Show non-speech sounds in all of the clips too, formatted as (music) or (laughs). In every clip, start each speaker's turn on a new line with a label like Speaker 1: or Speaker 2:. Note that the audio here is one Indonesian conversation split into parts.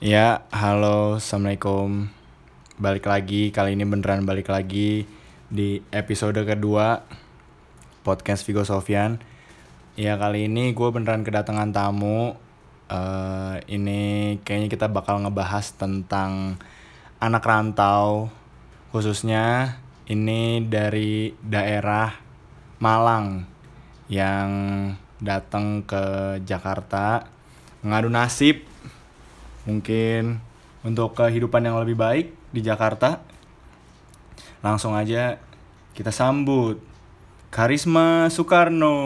Speaker 1: Ya, halo, assalamualaikum. Balik lagi, kali ini beneran balik lagi di episode kedua podcast Vigo Sofyan. Ya kali ini gue beneran kedatangan tamu. Eh ini kayaknya kita bakal ngebahas tentang anak rantau, khususnya ini dari daerah Malang yang datang ke Jakarta ngadu nasib mungkin untuk kehidupan yang lebih baik di Jakarta. Langsung aja kita sambut Karisma Soekarno.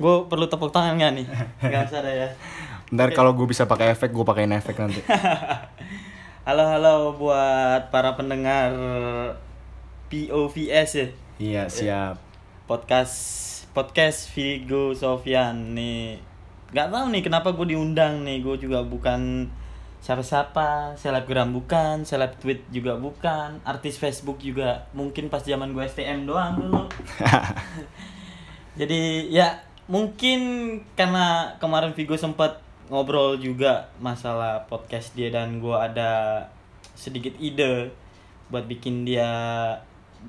Speaker 2: Gue perlu tepuk tangan gak nih? (laughs) Gak usah ada ya.
Speaker 1: Ntar kalau gue bisa pakai efek, gue pakein efek nanti. (laughs)
Speaker 2: Halo halo buat para pendengar POVS ya.
Speaker 1: Iya, siap.
Speaker 2: Podcast podcast Vigo Sofyan nih. Gak tahu nih kenapa gue diundang nih. Gue juga bukan siapa-siapa, selebgram bukan, seleb tweet juga bukan, artis Facebook juga mungkin pas zaman gue STM doang dulu. (laughs) Jadi ya mungkin karena kemarin Vigo sempat ngobrol juga masalah podcast dia dan gua ada sedikit ide buat bikin dia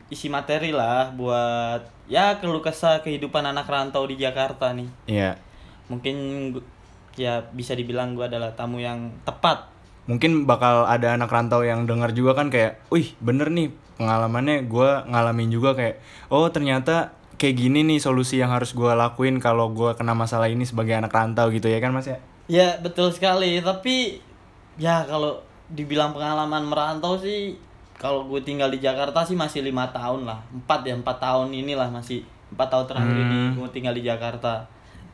Speaker 2: isi materi lah buat ya keluh kesah kehidupan anak rantau di Jakarta nih.
Speaker 1: Iya.
Speaker 2: Mungkin ya bisa dibilang gua adalah tamu yang tepat.
Speaker 1: Mungkin bakal ada anak rantau yang dengar juga kan kayak, wih bener nih pengalamannya gue ngalamin juga kayak, oh ternyata kayak gini nih solusi yang harus gue lakuin kalau gue kena masalah ini sebagai anak rantau gitu ya kan mas ya?
Speaker 2: Ya betul sekali tapi ya kalau dibilang pengalaman merantau sih kalau gue tinggal di Jakarta sih masih lima tahun lah empat ya empat tahun inilah masih empat tahun terakhir ini gue tinggal di Jakarta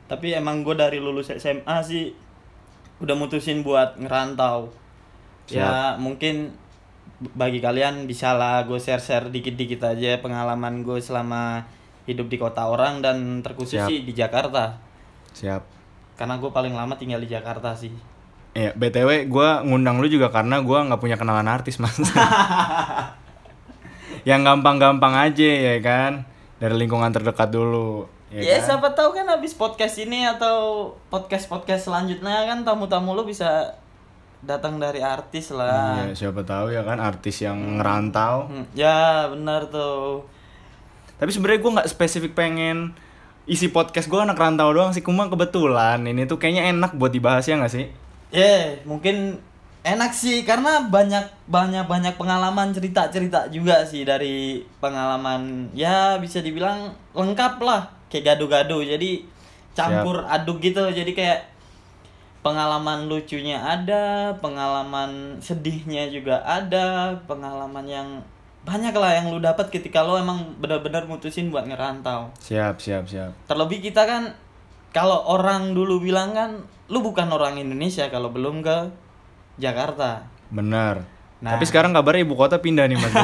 Speaker 2: tapi emang gue dari lulus SMA sih udah mutusin buat ngerantau ya mungkin bagi kalian bisa lah gue share share dikit dikit aja pengalaman gue selama hidup di kota orang dan terkhusus
Speaker 1: Siap.
Speaker 2: sih di Jakarta
Speaker 1: Siap.
Speaker 2: karena gue paling lama tinggal di Jakarta sih
Speaker 1: Iya, BTW gue ngundang lu juga karena gue nggak punya kenalan artis mas. (laughs) yang gampang-gampang aja ya kan, dari lingkungan terdekat dulu. Ya,
Speaker 2: Ya,
Speaker 1: kan?
Speaker 2: siapa tahu kan habis podcast ini atau podcast-podcast selanjutnya kan tamu-tamu lu bisa datang dari artis lah.
Speaker 1: Iya, siapa tahu ya kan artis yang ngerantau.
Speaker 2: Hmm, Ya, benar tuh.
Speaker 1: Tapi sebenarnya gue nggak spesifik pengen isi podcast gue anak rantau doang sih, cuma kebetulan ini tuh kayaknya enak buat dibahas ya nggak sih?
Speaker 2: Ya, mungkin enak sih karena banyak banyak banyak pengalaman cerita-cerita juga sih dari pengalaman ya bisa dibilang lengkap lah kayak gado-gado jadi campur aduk gitu jadi kayak pengalaman lucunya ada pengalaman sedihnya juga ada pengalaman yang banyak lah yang lu dapat ketika lo emang benar-benar mutusin buat ngerantau
Speaker 1: Siap, siap, siap.
Speaker 2: terlebih kita kan kalau orang dulu bilang kan lu bukan orang Indonesia kalau belum ke Jakarta
Speaker 1: Bener.
Speaker 2: Nah.
Speaker 1: Tapi sekarang kabarnya ibu kota pindah nih mas. (laughs)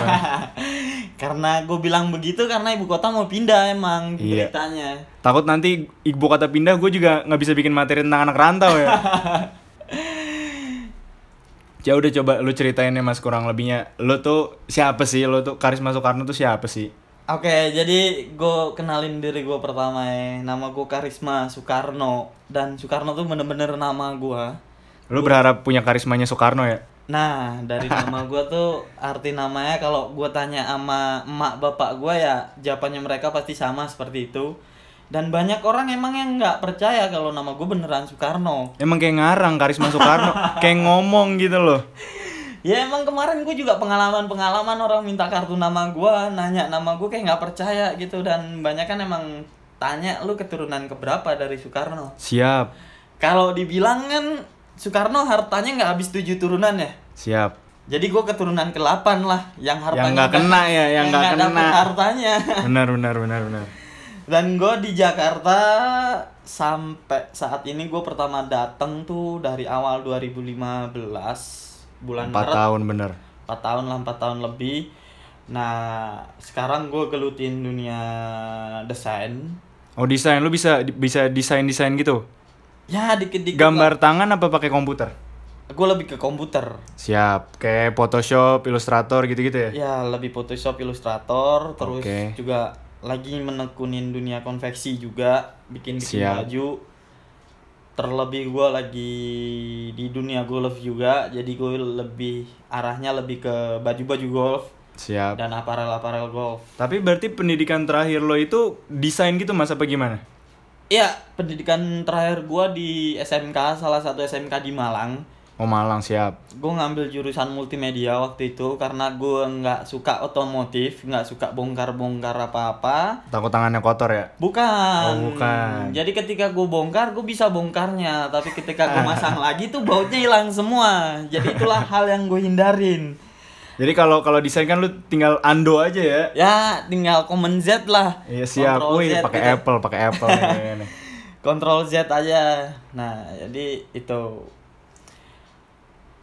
Speaker 2: Karena gue bilang begitu karena ibu kota mau pindah emang
Speaker 1: Iya.
Speaker 2: beritanya
Speaker 1: Takut nanti ibu kota pindah, gue juga nggak bisa bikin materi tentang anak rantau ya. (laughs) Ya udah coba lu ceritain ya mas kurang lebihnya. Lu tuh siapa sih? Lu tuh Karisma Soekarno tuh siapa sih?
Speaker 2: Oke, jadi gue kenalin diri gue pertama ya. Nama gue Karisma Soekarno dan Soekarno tuh bener-bener nama gue.
Speaker 1: Lu berharap punya karismanya Soekarno ya?
Speaker 2: Nah, dari nama (laughs) gue tuh arti namanya kalau gue tanya sama emak bapak gue ya jawabannya mereka pasti sama seperti itu. Dan banyak orang emang yang nggak percaya kalau nama gue beneran Soekarno.
Speaker 1: Emang kayak ngarang Karisma Soekarno, kayak ngomong gitu loh. (laughs)
Speaker 2: Ya emang kemarin gue juga pengalaman-pengalaman orang minta kartu nama gue, nanya nama gue kayak nggak percaya gitu dan banyak kan emang tanya lu keturunan keberapa dari Soekarno.
Speaker 1: Siap,
Speaker 2: Kalau dibilang kan Soekarno hartanya nggak habis tujuh turunan ya.
Speaker 1: siap.
Speaker 2: Jadi gue keturunan ke-8 lah yang hartanya
Speaker 1: nggak kena ya, yang nggak
Speaker 2: nggak dapet
Speaker 1: kena.
Speaker 2: hartanya.
Speaker 1: Benar, benar, benar, benar.
Speaker 2: Dan gue di Jakarta sampai saat ini gue pertama datang tuh dari awal 2015 bulan
Speaker 1: Empat
Speaker 2: Maret.
Speaker 1: tahun bener.
Speaker 2: 4 tahun lah 4 tahun lebih. Nah sekarang gue gelutin dunia desain.
Speaker 1: Oh desain, lu bisa bisa desain desain gitu?
Speaker 2: Ya dikit-dikit.
Speaker 1: Gambar tangan apa pakai komputer?
Speaker 2: Gue lebih ke komputer.
Speaker 1: Siap, kayak Photoshop, Illustrator gitu-gitu ya?
Speaker 2: Ya lebih Photoshop, Illustrator, terus
Speaker 1: Oke.
Speaker 2: juga lagi menekunin dunia konveksi juga, bikin bikin
Speaker 1: Siap.
Speaker 2: baju. terlebih gue lagi di dunia golf juga jadi gue lebih arahnya lebih ke baju-baju golf
Speaker 1: Siap.
Speaker 2: dan aparel-aparel golf
Speaker 1: Tapi berarti pendidikan terakhir lo itu desain gitu mas apa gimana?
Speaker 2: Iya, pendidikan terakhir gue di SMK, salah satu SMK di Malang.
Speaker 1: Oh Malang siap.
Speaker 2: Gue ngambil jurusan multimedia waktu itu karena gue nggak suka otomotif, nggak suka bongkar-bongkar apa-apa.
Speaker 1: Takut tangannya kotor ya?
Speaker 2: Bukan.
Speaker 1: Oh, bukan.
Speaker 2: Jadi ketika gue bongkar, gue bisa bongkarnya. Tapi ketika gue (laughs) masang lagi tuh bautnya hilang semua. Jadi itulah hal yang gue hindarin.
Speaker 1: Jadi kalau kalau desain kan lu tinggal ando aja ya?
Speaker 2: Ya, tinggal Command Z lah.
Speaker 1: Iya siap.
Speaker 2: Control
Speaker 1: Wih pakai
Speaker 2: gitu.
Speaker 1: Apple, pakai Apple nih. (laughs)
Speaker 2: Control Z aja. Nah, jadi itu.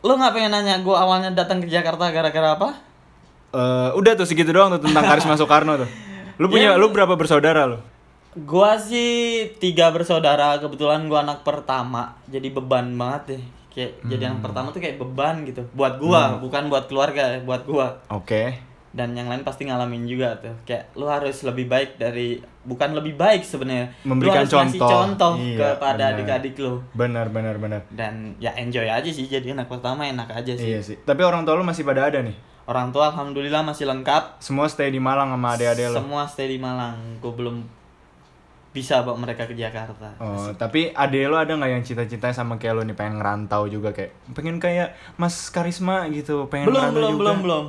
Speaker 2: Lu nggak pengen nanya gue awalnya datang ke Jakarta gara-gara apa?
Speaker 1: Eh, udah tuh segitu doang tuh tentang (laughs) Karisma Soekarno tuh. Lu punya
Speaker 2: Ya.
Speaker 1: lu berapa bersaudara lu?
Speaker 2: Gua sih tiga bersaudara, kebetulan gua anak pertama, jadi beban banget deh. Kayak jadi
Speaker 1: Hmm.
Speaker 2: anak pertama tuh kayak beban gitu. Buat gua, bukan buat keluarga, buat gua.
Speaker 1: Oke.
Speaker 2: Dan yang lain pasti ngalamin juga tuh. Kayak lu harus lebih baik dari bukan lebih baik sebenarnya.
Speaker 1: Memberikan
Speaker 2: lu harus ngasih
Speaker 1: contoh.
Speaker 2: contoh
Speaker 1: Iya,
Speaker 2: kepada adik-adik lu.
Speaker 1: Benar benar benar.
Speaker 2: Dan ya enjoy aja sih jadi anak pertama enak aja sih.
Speaker 1: Iya sih. Tapi orang tua lu masih pada ada nih.
Speaker 2: Orang tua alhamdulillah masih lengkap.
Speaker 1: Semua stay di Malang sama adik-adik lu.
Speaker 2: Semua stay di Malang. Gue belum bisa bawa mereka ke Jakarta.
Speaker 1: Oh, tapi adek lo ada nggak yang cita-citanya sama kayak lo nih pengen ngerantau juga kayak pengen kayak Mas Karisma gitu, pengen
Speaker 2: belum
Speaker 1: ngerantau
Speaker 2: belum
Speaker 1: juga.
Speaker 2: belum belum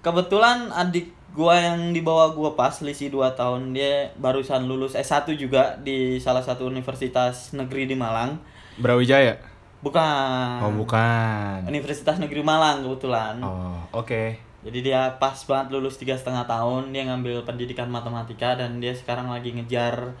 Speaker 2: kebetulan adik gua yang di bawah gua pas selisih 2 tahun dia barusan lulus S1 juga di salah satu universitas negeri di Malang
Speaker 1: Brawijaya.
Speaker 2: bukan
Speaker 1: Oh, bukan.
Speaker 2: Universitas Negeri Malang kebetulan
Speaker 1: Oh, oke.
Speaker 2: jadi dia pas banget lulus tiga setengah tahun dia ngambil pendidikan matematika dan dia sekarang lagi ngejar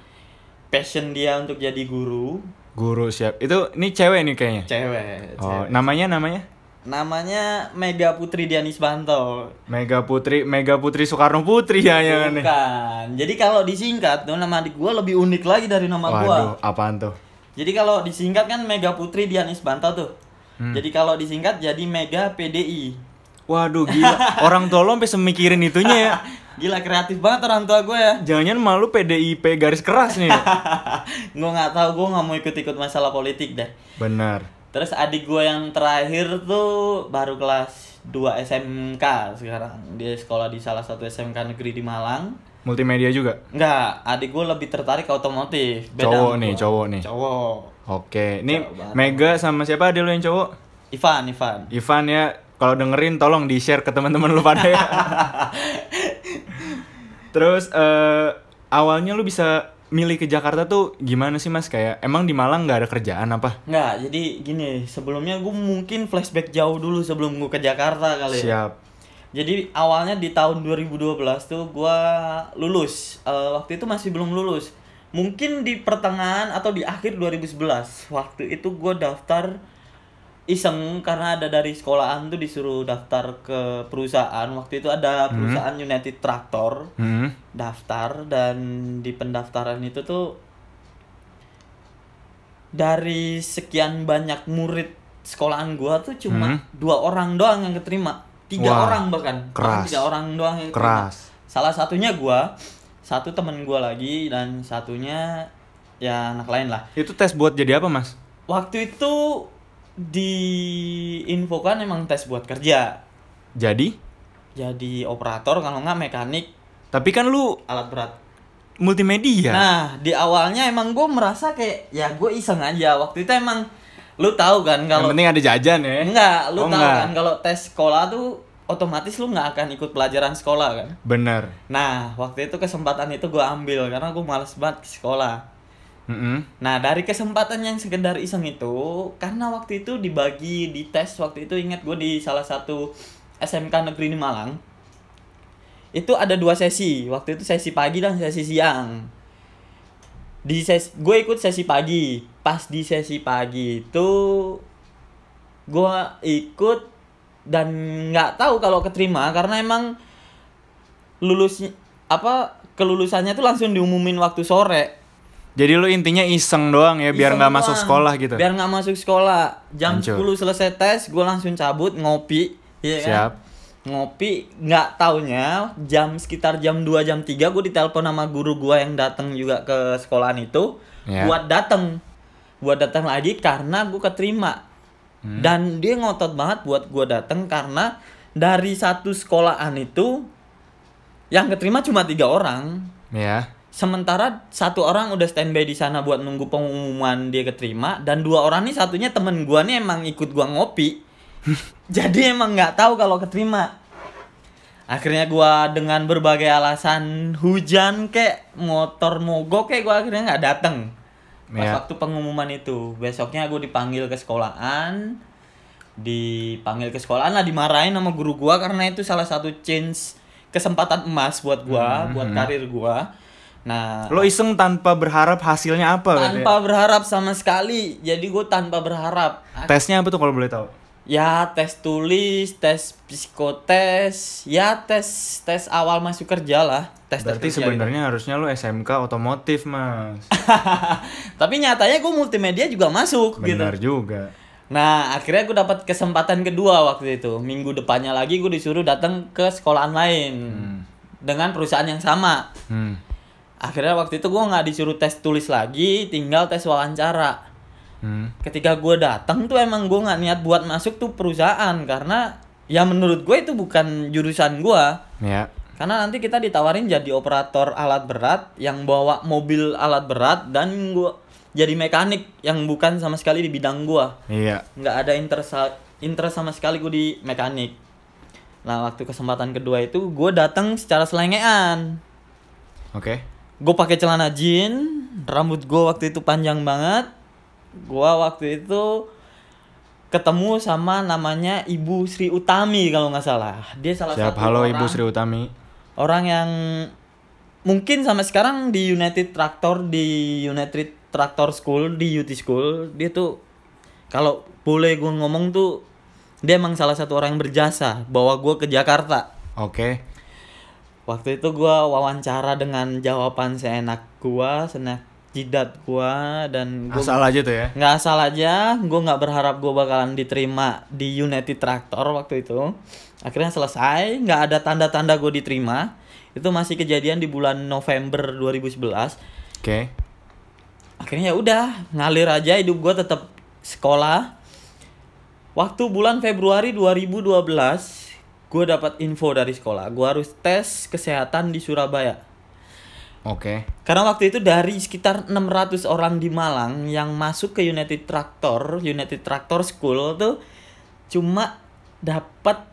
Speaker 2: passion dia untuk jadi guru
Speaker 1: Guru siap. Itu ini cewek nih kayaknya.
Speaker 2: cewek,
Speaker 1: Oh,
Speaker 2: cewek.
Speaker 1: namanya namanya?
Speaker 2: namanya Mega Putri Dianisbanto
Speaker 1: Mega Putri, Mega Putri Soekarno Putri ya yang nih.
Speaker 2: Bukan. Jadi kalau disingkat tuh nama adik gua lebih unik lagi dari nama gua.
Speaker 1: Waduh, apaan tuh?
Speaker 2: Jadi kalau disingkat kan Mega Putri Dianis Banto tuh.
Speaker 1: Hmm.
Speaker 2: Jadi kalau disingkat jadi Mega PDI.
Speaker 1: Waduh, gila. (laughs) Orang lo sampai semikirin itunya ya. (laughs)
Speaker 2: Gila kreatif banget orang tua gue ya.
Speaker 1: Jangan-jangan malu PDIP garis keras nih. (laughs)
Speaker 2: gue nggak tahu gue nggak mau ikut-ikut masalah politik deh.
Speaker 1: Benar.
Speaker 2: Terus adik gue yang terakhir tuh baru kelas 2 SMK sekarang. Dia sekolah di salah satu SMK negeri di Malang.
Speaker 1: Multimedia juga.
Speaker 2: Enggak, adik gue lebih tertarik ke otomotif.
Speaker 1: Cowok
Speaker 2: sama
Speaker 1: nih,
Speaker 2: gua.
Speaker 1: cowok nih.
Speaker 2: Cowok.
Speaker 1: Oke, ini. Mega sama siapa ada lo yang cowok?
Speaker 2: Ivan, Ivan.
Speaker 1: Ivan ya, kalau dengerin tolong di share ke teman-teman lu pada ya. (laughs) Terus eh awalnya lu bisa milih ke Jakarta tuh gimana sih mas? Kayak emang di Malang nggak ada kerjaan apa?
Speaker 2: Nggak, jadi gini, sebelumnya gue mungkin flashback jauh dulu sebelum gue ke Jakarta kali ya.
Speaker 1: Siap.
Speaker 2: Jadi awalnya di tahun 2012 tuh gue lulus. Eh, waktu itu masih belum lulus. Mungkin di pertengahan atau di akhir 2011. Waktu itu gue daftar iseng karena ada dari sekolahan tuh disuruh daftar ke perusahaan. Waktu itu ada perusahaan United Tractor
Speaker 1: Hmm.
Speaker 2: daftar dan di pendaftaran itu tuh dari sekian banyak murid sekolahan gua tuh cuma
Speaker 1: Hmm.
Speaker 2: dua orang doang yang keterima tiga
Speaker 1: Wah,
Speaker 2: orang bahkan
Speaker 1: keras.
Speaker 2: tiga orang doang yang keterima.
Speaker 1: Keras.
Speaker 2: salah satunya gua satu temen gua lagi dan satunya ya anak lain lah
Speaker 1: Itu tes buat jadi apa mas?
Speaker 2: waktu itu diinfokan emang tes buat kerja
Speaker 1: Jadi?
Speaker 2: jadi operator kalau nggak mekanik
Speaker 1: Tapi kan lu
Speaker 2: alat berat
Speaker 1: multimedia.
Speaker 2: Nah, di awalnya emang gue merasa kayak ya gue iseng aja. Waktu itu emang lu tahu kan
Speaker 1: Yang
Speaker 2: kalau
Speaker 1: penting ada jajan ya.
Speaker 2: enggak, lu
Speaker 1: Oh,
Speaker 2: tahu
Speaker 1: enggak.
Speaker 2: kan kalau tes sekolah tuh otomatis lu nggak akan ikut pelajaran sekolah kan.
Speaker 1: Bener.
Speaker 2: Nah, waktu itu kesempatan itu gue ambil karena gue males banget ke sekolah.
Speaker 1: Mm-mm.
Speaker 2: Nah, dari kesempatan yang sekedar iseng itu, karena waktu itu dibagi di tes waktu itu ingat gue di salah satu SMK negeri di Malang. Itu ada dua sesi. Waktu itu sesi pagi dan sesi siang. Di sesi gue ikut sesi pagi. Pas di sesi pagi itu gue ikut dan nggak tahu kalau keterima karena emang lulusnya apa kelulusannya tuh langsung diumumin waktu sore.
Speaker 1: Jadi lu intinya iseng doang ya biar nggak masuk sekolah gitu.
Speaker 2: Biar nggak masuk sekolah. Jam
Speaker 1: Hancur.
Speaker 2: 10 selesai tes, gue langsung cabut ngopi, iya kan?
Speaker 1: Siap.
Speaker 2: Ngopi, nggak taunya jam sekitar jam 2 jam 3 gue ditelepon sama guru gue yang datang juga ke sekolahan itu
Speaker 1: Ya.
Speaker 2: buat datang. buat datang lagi karena gue keterima
Speaker 1: Hmm.
Speaker 2: dan dia ngotot banget buat gue datang karena dari satu sekolahan itu yang keterima cuma tiga orang
Speaker 1: Ya.
Speaker 2: Sementara satu orang udah standby di sana buat nunggu pengumuman dia keterima dan dua orang nih satunya temen gua nih emang ikut gua ngopi. (laughs) Jadi emang nggak tahu kalau keterima. Akhirnya gua dengan berbagai alasan hujan kek motor mogok kek gua akhirnya nggak datang pas
Speaker 1: Ya.
Speaker 2: waktu pengumuman itu. Besoknya gue dipanggil ke sekolahan. Dipanggil ke sekolahan lah dimarahin sama guru gua karena itu salah satu chance kesempatan emas buat gua buat karir gua nah
Speaker 1: Lo iseng tanpa berharap hasilnya apa? ya?
Speaker 2: tanpa berharap sama sekali jadi gue tanpa berharap
Speaker 1: Tesnya apa tuh kalau boleh tahu?
Speaker 2: ya tes tulis tes psikotes ya tes tes awal masuk kerja lah tes
Speaker 1: Berarti
Speaker 2: kerja gitu.
Speaker 1: sebenarnya harusnya lo SMK otomotif, Mas. (laughs)
Speaker 2: tapi nyatanya gue multimedia juga masuk gitu
Speaker 1: Benar juga.
Speaker 2: nah akhirnya gue dapat kesempatan kedua waktu itu minggu depannya lagi gue disuruh datang ke sekolahan lain dengan perusahaan yang sama
Speaker 1: Hmm.
Speaker 2: Akhirnya waktu itu gue nggak disuruh tes tulis lagi tinggal tes wawancara
Speaker 1: Hmm.
Speaker 2: ketika gue datang tuh emang gue nggak niat buat masuk tuh perusahaan karena ya menurut gue itu bukan jurusan gue
Speaker 1: Ya.
Speaker 2: karena nanti kita ditawarin jadi operator alat berat yang bawa mobil alat berat dan gue jadi mekanik yang bukan sama sekali di bidang gue
Speaker 1: Iya.
Speaker 2: nggak ada interest interest sama sekali gue di mekanik nah waktu kesempatan kedua itu gue datang secara selengean
Speaker 1: Oke.
Speaker 2: Gue pakai celana jean rambut gue waktu itu panjang banget gue waktu itu ketemu sama namanya Ibu Sri Utami kalau nggak salah dia salah
Speaker 1: Siap.
Speaker 2: satu
Speaker 1: Halo
Speaker 2: orang,
Speaker 1: Ibu Sri Utami.
Speaker 2: orang yang mungkin sampai sekarang di United Tractor di United Tractor School di UT School dia tuh kalau boleh gue ngomong tuh dia emang salah satu orang yang berjasa bawa gue ke Jakarta
Speaker 1: Oke.
Speaker 2: Waktu itu gua wawancara dengan jawaban seenak gua, seenak jidat gua dan gua
Speaker 1: Asal aja tuh ya.
Speaker 2: nggak asal aja, gua nggak berharap gua bakalan diterima di United Tractor waktu itu. Akhirnya selesai, nggak ada tanda-tanda gue diterima. Itu masih kejadian di bulan November 2011.
Speaker 1: Oke.
Speaker 2: Akhirnya ya udah, ngalir aja hidup gua tetap sekolah. Waktu bulan Februari 2012, gue dapat info dari sekolah, gue harus tes kesehatan di Surabaya.
Speaker 1: Oke.
Speaker 2: Karena waktu itu dari sekitar 600 orang di Malang yang masuk ke United Tractor, United Tractor School tuh cuma dapat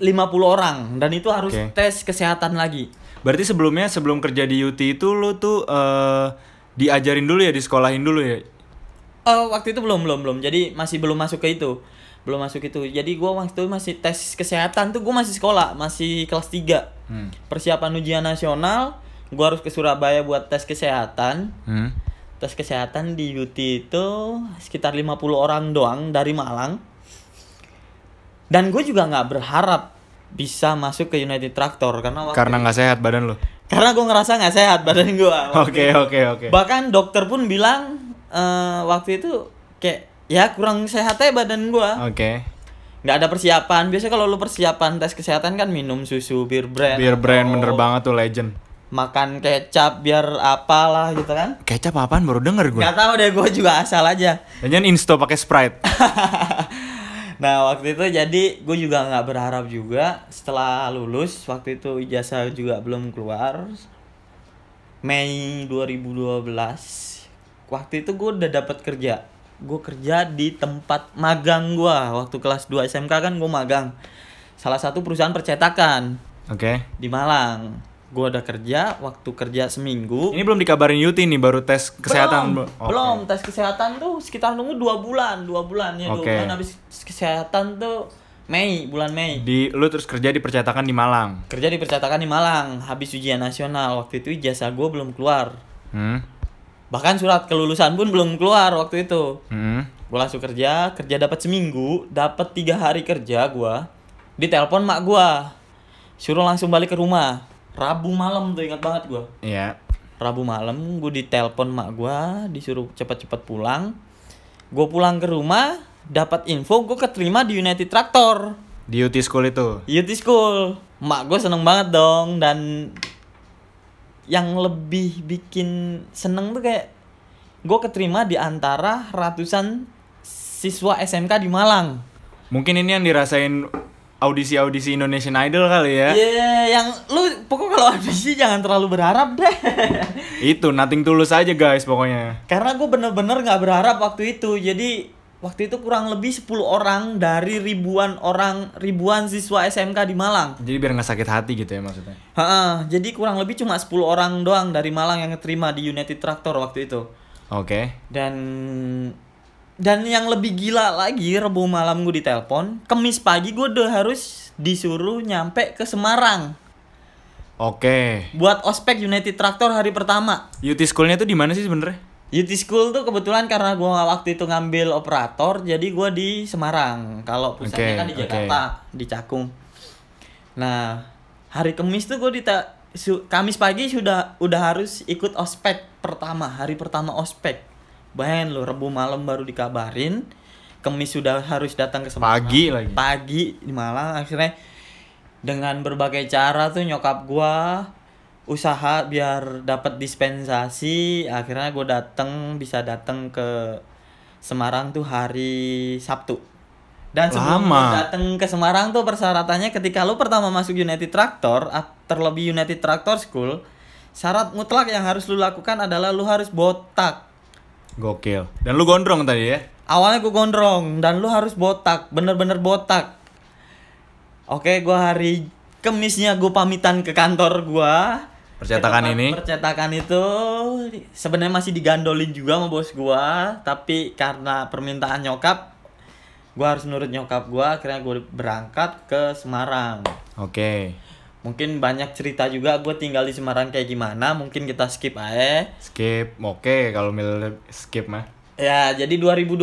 Speaker 2: 50 orang dan itu harus
Speaker 1: Oke.
Speaker 2: tes kesehatan lagi.
Speaker 1: Berarti sebelumnya sebelum kerja di UT itu lo tuh eh, diajarin dulu ya, disekolahin dulu ya.
Speaker 2: Oh, waktu itu belum belum belum. Jadi masih belum masuk ke itu. Belum masuk itu. Jadi gua waktu itu masih tes kesehatan tuh gua masih sekolah, masih kelas 3.
Speaker 1: Hmm.
Speaker 2: Persiapan ujian nasional, gua harus ke Surabaya buat tes kesehatan.
Speaker 1: Hmm.
Speaker 2: tes kesehatan di UT itu sekitar 50 orang doang dari Malang dan gue juga nggak berharap bisa masuk ke United Tractor karena waktu
Speaker 1: Karena nggak sehat badan lo.
Speaker 2: karena gue ngerasa nggak sehat badan gue (laughs)
Speaker 1: Oke oke oke.
Speaker 2: bahkan dokter pun bilang eh, waktu itu kayak ya kurang sehat ya badan gue
Speaker 1: Oke.
Speaker 2: nggak ada persiapan. Biasanya kalau lu persiapan tes kesehatan kan minum susu bir brand
Speaker 1: Biar brand
Speaker 2: atau
Speaker 1: bener banget tuh legend.
Speaker 2: makan kecap biar apalah gitu kan.
Speaker 1: Kecap apaan? Baru denger gue.
Speaker 2: nggak tahu deh gue juga asal aja.
Speaker 1: Jangan insto pakai Sprite. (laughs)
Speaker 2: nah waktu itu jadi gue juga nggak berharap juga. Setelah lulus waktu itu ijazah juga belum keluar. Mei 2012 waktu itu gue udah dapat kerja gue kerja di tempat magang gue waktu kelas 2 SMK kan gue magang salah satu perusahaan percetakan
Speaker 1: Oke.
Speaker 2: di Malang gue udah kerja waktu kerja seminggu
Speaker 1: Ini belum dikabarin Yuti nih baru tes kesehatan.
Speaker 2: belum,
Speaker 1: Oke.
Speaker 2: belum tes kesehatan tuh sekitar nunggu dua bulan dua bulan ya dua
Speaker 1: Oke.
Speaker 2: bulan habis kesehatan tuh Mei bulan Mei
Speaker 1: Di lu terus kerja di percetakan di Malang.
Speaker 2: kerja di percetakan di Malang habis ujian nasional waktu itu ijazah gue belum keluar
Speaker 1: Hmm.
Speaker 2: Bahkan surat kelulusan pun belum keluar waktu itu.
Speaker 1: Hmm.
Speaker 2: gue langsung kerja kerja dapat seminggu dapat tiga hari kerja gue ditelepon mak gue suruh langsung balik ke rumah. Rabu malam tuh ingat banget gue
Speaker 1: Iya.
Speaker 2: Rabu malam gue ditelepon mak gue disuruh cepet-cepet pulang. Gue pulang ke rumah dapat info gue keterima di United Tractor.
Speaker 1: Di UT School itu.
Speaker 2: Youth School. Mak gue seneng banget dong dan yang lebih bikin seneng tuh kayak gue keterima di antara ratusan siswa SMK di Malang.
Speaker 1: Mungkin ini yang dirasain audisi-audisi Indonesian Idol kali ya.
Speaker 2: Iya, yang lu pokok kalau audisi jangan terlalu berharap deh.
Speaker 1: Itu nothing tulus aja guys pokoknya.
Speaker 2: Karena gue bener-bener nggak berharap waktu itu. Jadi waktu itu kurang lebih 10 orang dari ribuan orang, ribuan siswa SMK di Malang.
Speaker 1: Jadi biar nggak sakit hati gitu ya maksudnya.
Speaker 2: Ha, jadi kurang lebih cuma 10 orang doang dari Malang yang keterima di United Tractor waktu itu.
Speaker 1: Oke.
Speaker 2: Dan dan yang lebih gila lagi, Rebu malam gue ditelepon, Kemis pagi gue udah harus disuruh nyampe ke Semarang
Speaker 1: Oke.
Speaker 2: buat ospek United Tractor hari pertama.
Speaker 1: UT schoolnya tuh di mana sih sebenarnya?
Speaker 2: UT School tuh kebetulan karena gue waktu itu ngambil operator, jadi gue di Semarang. Kalau pusatnya
Speaker 1: Oke,
Speaker 2: kan di. Jakarta, di Cakung. Nah, hari Kamis tuh gue su- Kamis pagi sudah udah harus ikut ospek pertama, hari pertama ospek. Bayangin lo, Rebu malam baru dikabarin. Kamis sudah harus datang ke Semarang.
Speaker 1: Pagi lagi.
Speaker 2: Pagi di Malang akhirnya dengan berbagai cara tuh nyokap gua usaha biar dapat dispensasi akhirnya gue dateng bisa dateng ke Semarang tuh hari Sabtu dan sebelum
Speaker 1: Lama.
Speaker 2: dateng ke Semarang tuh persyaratannya ketika lu pertama masuk United Tractor terlebih United Tractor School syarat mutlak yang harus lu lakukan adalah lu harus botak
Speaker 1: Gokil. Dan lu gondrong tadi ya?
Speaker 2: awalnya gue gondrong dan lu harus botak bener-bener botak oke gua hari kemisnya gue pamitan ke kantor gua
Speaker 1: Percetakan ini?
Speaker 2: percetakan itu sebenarnya masih digandolin juga sama bos gua tapi karena permintaan nyokap gua harus nurut nyokap gua akhirnya gue berangkat ke Semarang
Speaker 1: Oke.
Speaker 2: mungkin banyak cerita juga gue tinggal di Semarang kayak gimana mungkin kita skip aja
Speaker 1: Skip. Oke, kalau milih skip mah.
Speaker 2: Ya, jadi 2012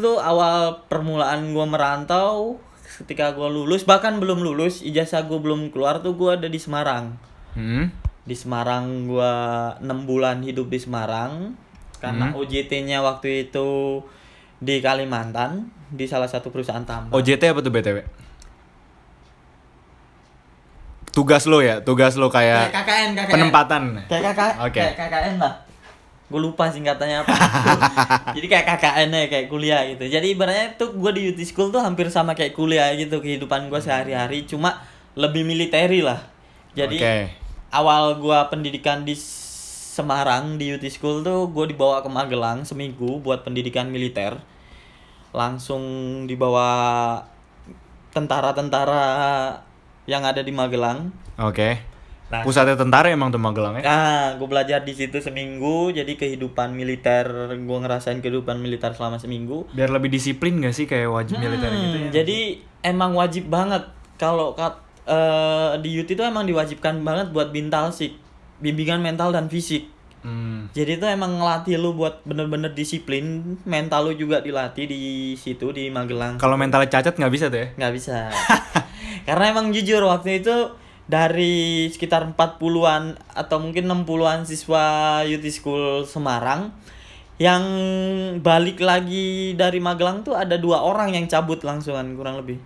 Speaker 2: tuh awal permulaan gua merantau ketika gua lulus bahkan belum lulus ijazah gua belum keluar tuh gua ada di Semarang.
Speaker 1: Hmm.
Speaker 2: Di Semarang gua 6 bulan hidup di Semarang karena OJT-nya waktu itu di Kalimantan di salah satu perusahaan tambang.
Speaker 1: OJT apa tuh BTW? Tugas lo ya, tugas lo
Speaker 2: Kayak
Speaker 1: kayak
Speaker 2: KKN, KKN.
Speaker 1: penempatan.
Speaker 2: Kayak KKN,
Speaker 1: Oke.
Speaker 2: kayak KKN lah. Gue lupa singkatannya apa. (laughs) Jadi kayak KKN ya, kayak kuliah gitu. Jadi ibaratnya tuh gue di UT School tuh hampir sama kayak kuliah gitu kehidupan gue sehari-hari, cuma lebih militeri lah. Jadi
Speaker 1: Oke.
Speaker 2: Awal gue pendidikan di Semarang di UT School tuh gue dibawa ke Magelang seminggu buat pendidikan militer. Langsung dibawa tentara-tentara yang ada di Magelang.
Speaker 1: Oke.
Speaker 2: Nah,
Speaker 1: Pusatnya tentara emang tuh Magelang ya?
Speaker 2: Nah, gue belajar di situ seminggu, jadi kehidupan militer, gue ngerasain kehidupan militer selama seminggu.
Speaker 1: Biar lebih disiplin gak sih kayak wajib militer gitu
Speaker 2: Hmm,
Speaker 1: ya?
Speaker 2: Jadi emang wajib banget kalau kat, eh, di UT itu emang diwajibkan banget buat bintalsik, bimbingan mental dan fisik.
Speaker 1: Hmm.
Speaker 2: Jadi itu emang ngelatih lu buat bener-bener disiplin, mental lu juga dilatih di situ di Magelang.
Speaker 1: Kalau mentalnya cacat nggak bisa tuh ya?
Speaker 2: nggak bisa (laughs) karena emang jujur waktu itu dari sekitar 40-an atau mungkin 60-an siswa UT School Semarang yang balik lagi dari Magelang tuh ada dua orang yang cabut langsungan kurang lebih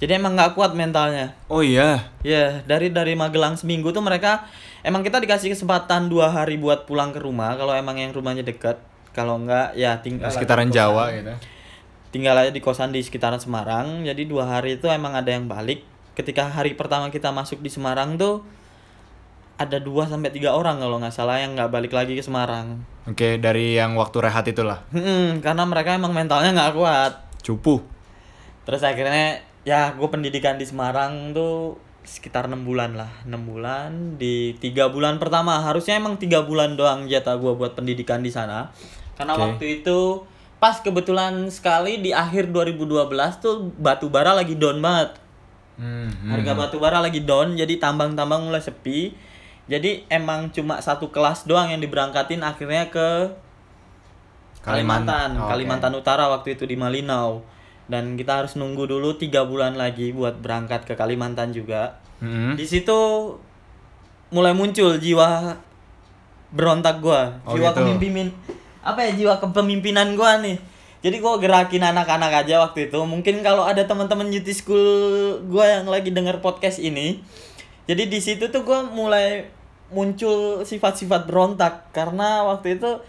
Speaker 2: jadi emang nggak kuat mentalnya
Speaker 1: Oh iya.
Speaker 2: ya dari dari Magelang seminggu tuh mereka emang kita dikasih kesempatan dua hari buat pulang ke rumah kalau emang yang rumahnya dekat kalau enggak ya tinggal
Speaker 1: Sekitaran Jawa gitu.
Speaker 2: tinggal aja di kosan di sekitaran Semarang jadi dua hari itu emang ada yang balik ketika hari pertama kita masuk di Semarang tuh ada dua sampai tiga orang kalau nggak salah yang nggak balik lagi ke Semarang
Speaker 1: Oke, dari yang waktu rehat itulah.
Speaker 2: Hmm, karena mereka emang mentalnya nggak kuat
Speaker 1: Cupu.
Speaker 2: terus akhirnya ya gue pendidikan di Semarang tuh sekitar enam bulan lah enam bulan di tiga bulan pertama harusnya emang tiga bulan doang jatah gue buat pendidikan di sana karena
Speaker 1: Oke.
Speaker 2: waktu itu pas kebetulan sekali di akhir 2012 tuh batu bara lagi down banget
Speaker 1: Hmm. hmm.
Speaker 2: harga batu bara lagi down jadi tambang-tambang mulai sepi jadi emang cuma satu kelas doang yang diberangkatin akhirnya ke
Speaker 1: Kalimantan.
Speaker 2: Kalimantan
Speaker 1: Oh, oke.
Speaker 2: Kalimantan Utara waktu itu di Malinau dan kita harus nunggu dulu tiga bulan lagi buat berangkat ke Kalimantan juga.
Speaker 1: Hmm.
Speaker 2: di situ mulai muncul jiwa berontak gua.
Speaker 1: Oh,
Speaker 2: jiwa
Speaker 1: gitu.
Speaker 2: kepemimpinan. Apa ya jiwa kepemimpinan gua nih. Jadi gua gerakin anak-anak aja waktu itu. Mungkin kalau ada teman-teman UT School gua yang lagi denger podcast ini jadi di situ tuh gua mulai muncul sifat-sifat berontak. Karena waktu itu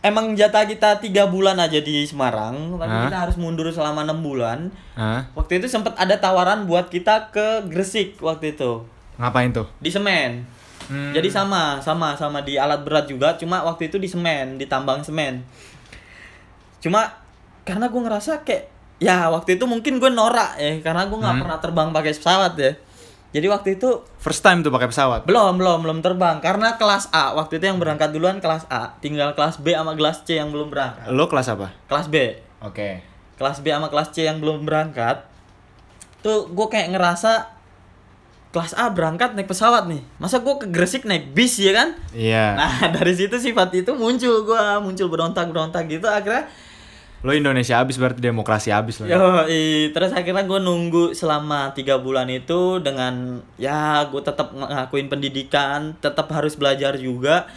Speaker 2: emang jatah kita tiga bulan aja di Semarang, tapi
Speaker 1: Hah?
Speaker 2: kita harus mundur selama enam bulan.
Speaker 1: Hah?
Speaker 2: Waktu itu sempat ada tawaran buat kita ke Gresik waktu itu
Speaker 1: Ngapain tuh?
Speaker 2: di semen.
Speaker 1: Hmm.
Speaker 2: Jadi sama, sama, sama di alat berat juga, cuma waktu itu di semen, di tambang semen. Cuma karena gue ngerasa kayak ya waktu itu mungkin gue norak ya, karena gue nggak
Speaker 1: Hmm.
Speaker 2: pernah terbang pakai pesawat ya. Jadi waktu itu
Speaker 1: First time tuh pakai pesawat.
Speaker 2: belum, belum, belum terbang karena kelas A waktu itu yang berangkat duluan kelas A, tinggal kelas B sama kelas C yang belum berangkat.
Speaker 1: Lo kelas apa?
Speaker 2: Kelas B,
Speaker 1: Oke.
Speaker 2: kelas B sama kelas C yang belum berangkat tuh gue kayak ngerasa kelas A berangkat naik pesawat nih masa gue ke Gresik naik bis ya kan
Speaker 1: Iya.
Speaker 2: nah (laughs) dari situ sifat itu muncul gue muncul berontak berontak gitu akhirnya
Speaker 1: Lo Indonesia abis berarti demokrasi abis lo. ya?
Speaker 2: yo terus akhirnya gue nunggu selama tiga bulan itu dengan ya gue tetap ngakuin pendidikan tetap harus belajar juga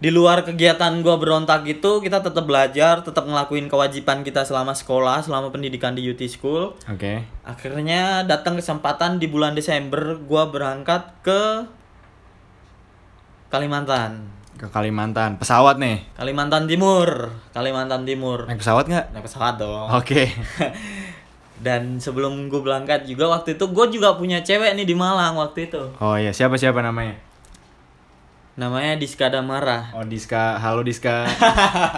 Speaker 2: di luar kegiatan gue berontak itu kita tetap belajar tetap ngelakuin kewajiban kita selama sekolah selama pendidikan di UT School
Speaker 1: Oke.
Speaker 2: akhirnya datang kesempatan di bulan Desember gue berangkat ke Kalimantan
Speaker 1: Ke Kalimantan. Pesawat nih.
Speaker 2: Kalimantan Timur Kalimantan Timur
Speaker 1: Naik pesawat nggak?
Speaker 2: naik pesawat dong
Speaker 1: Oke. (laughs)
Speaker 2: dan sebelum gue berangkat juga waktu itu gue juga punya cewek nih di Malang waktu itu
Speaker 1: Oh iya, siapa siapa namanya?
Speaker 2: namanya Diska Damara
Speaker 1: Oh Diska, halo Diska.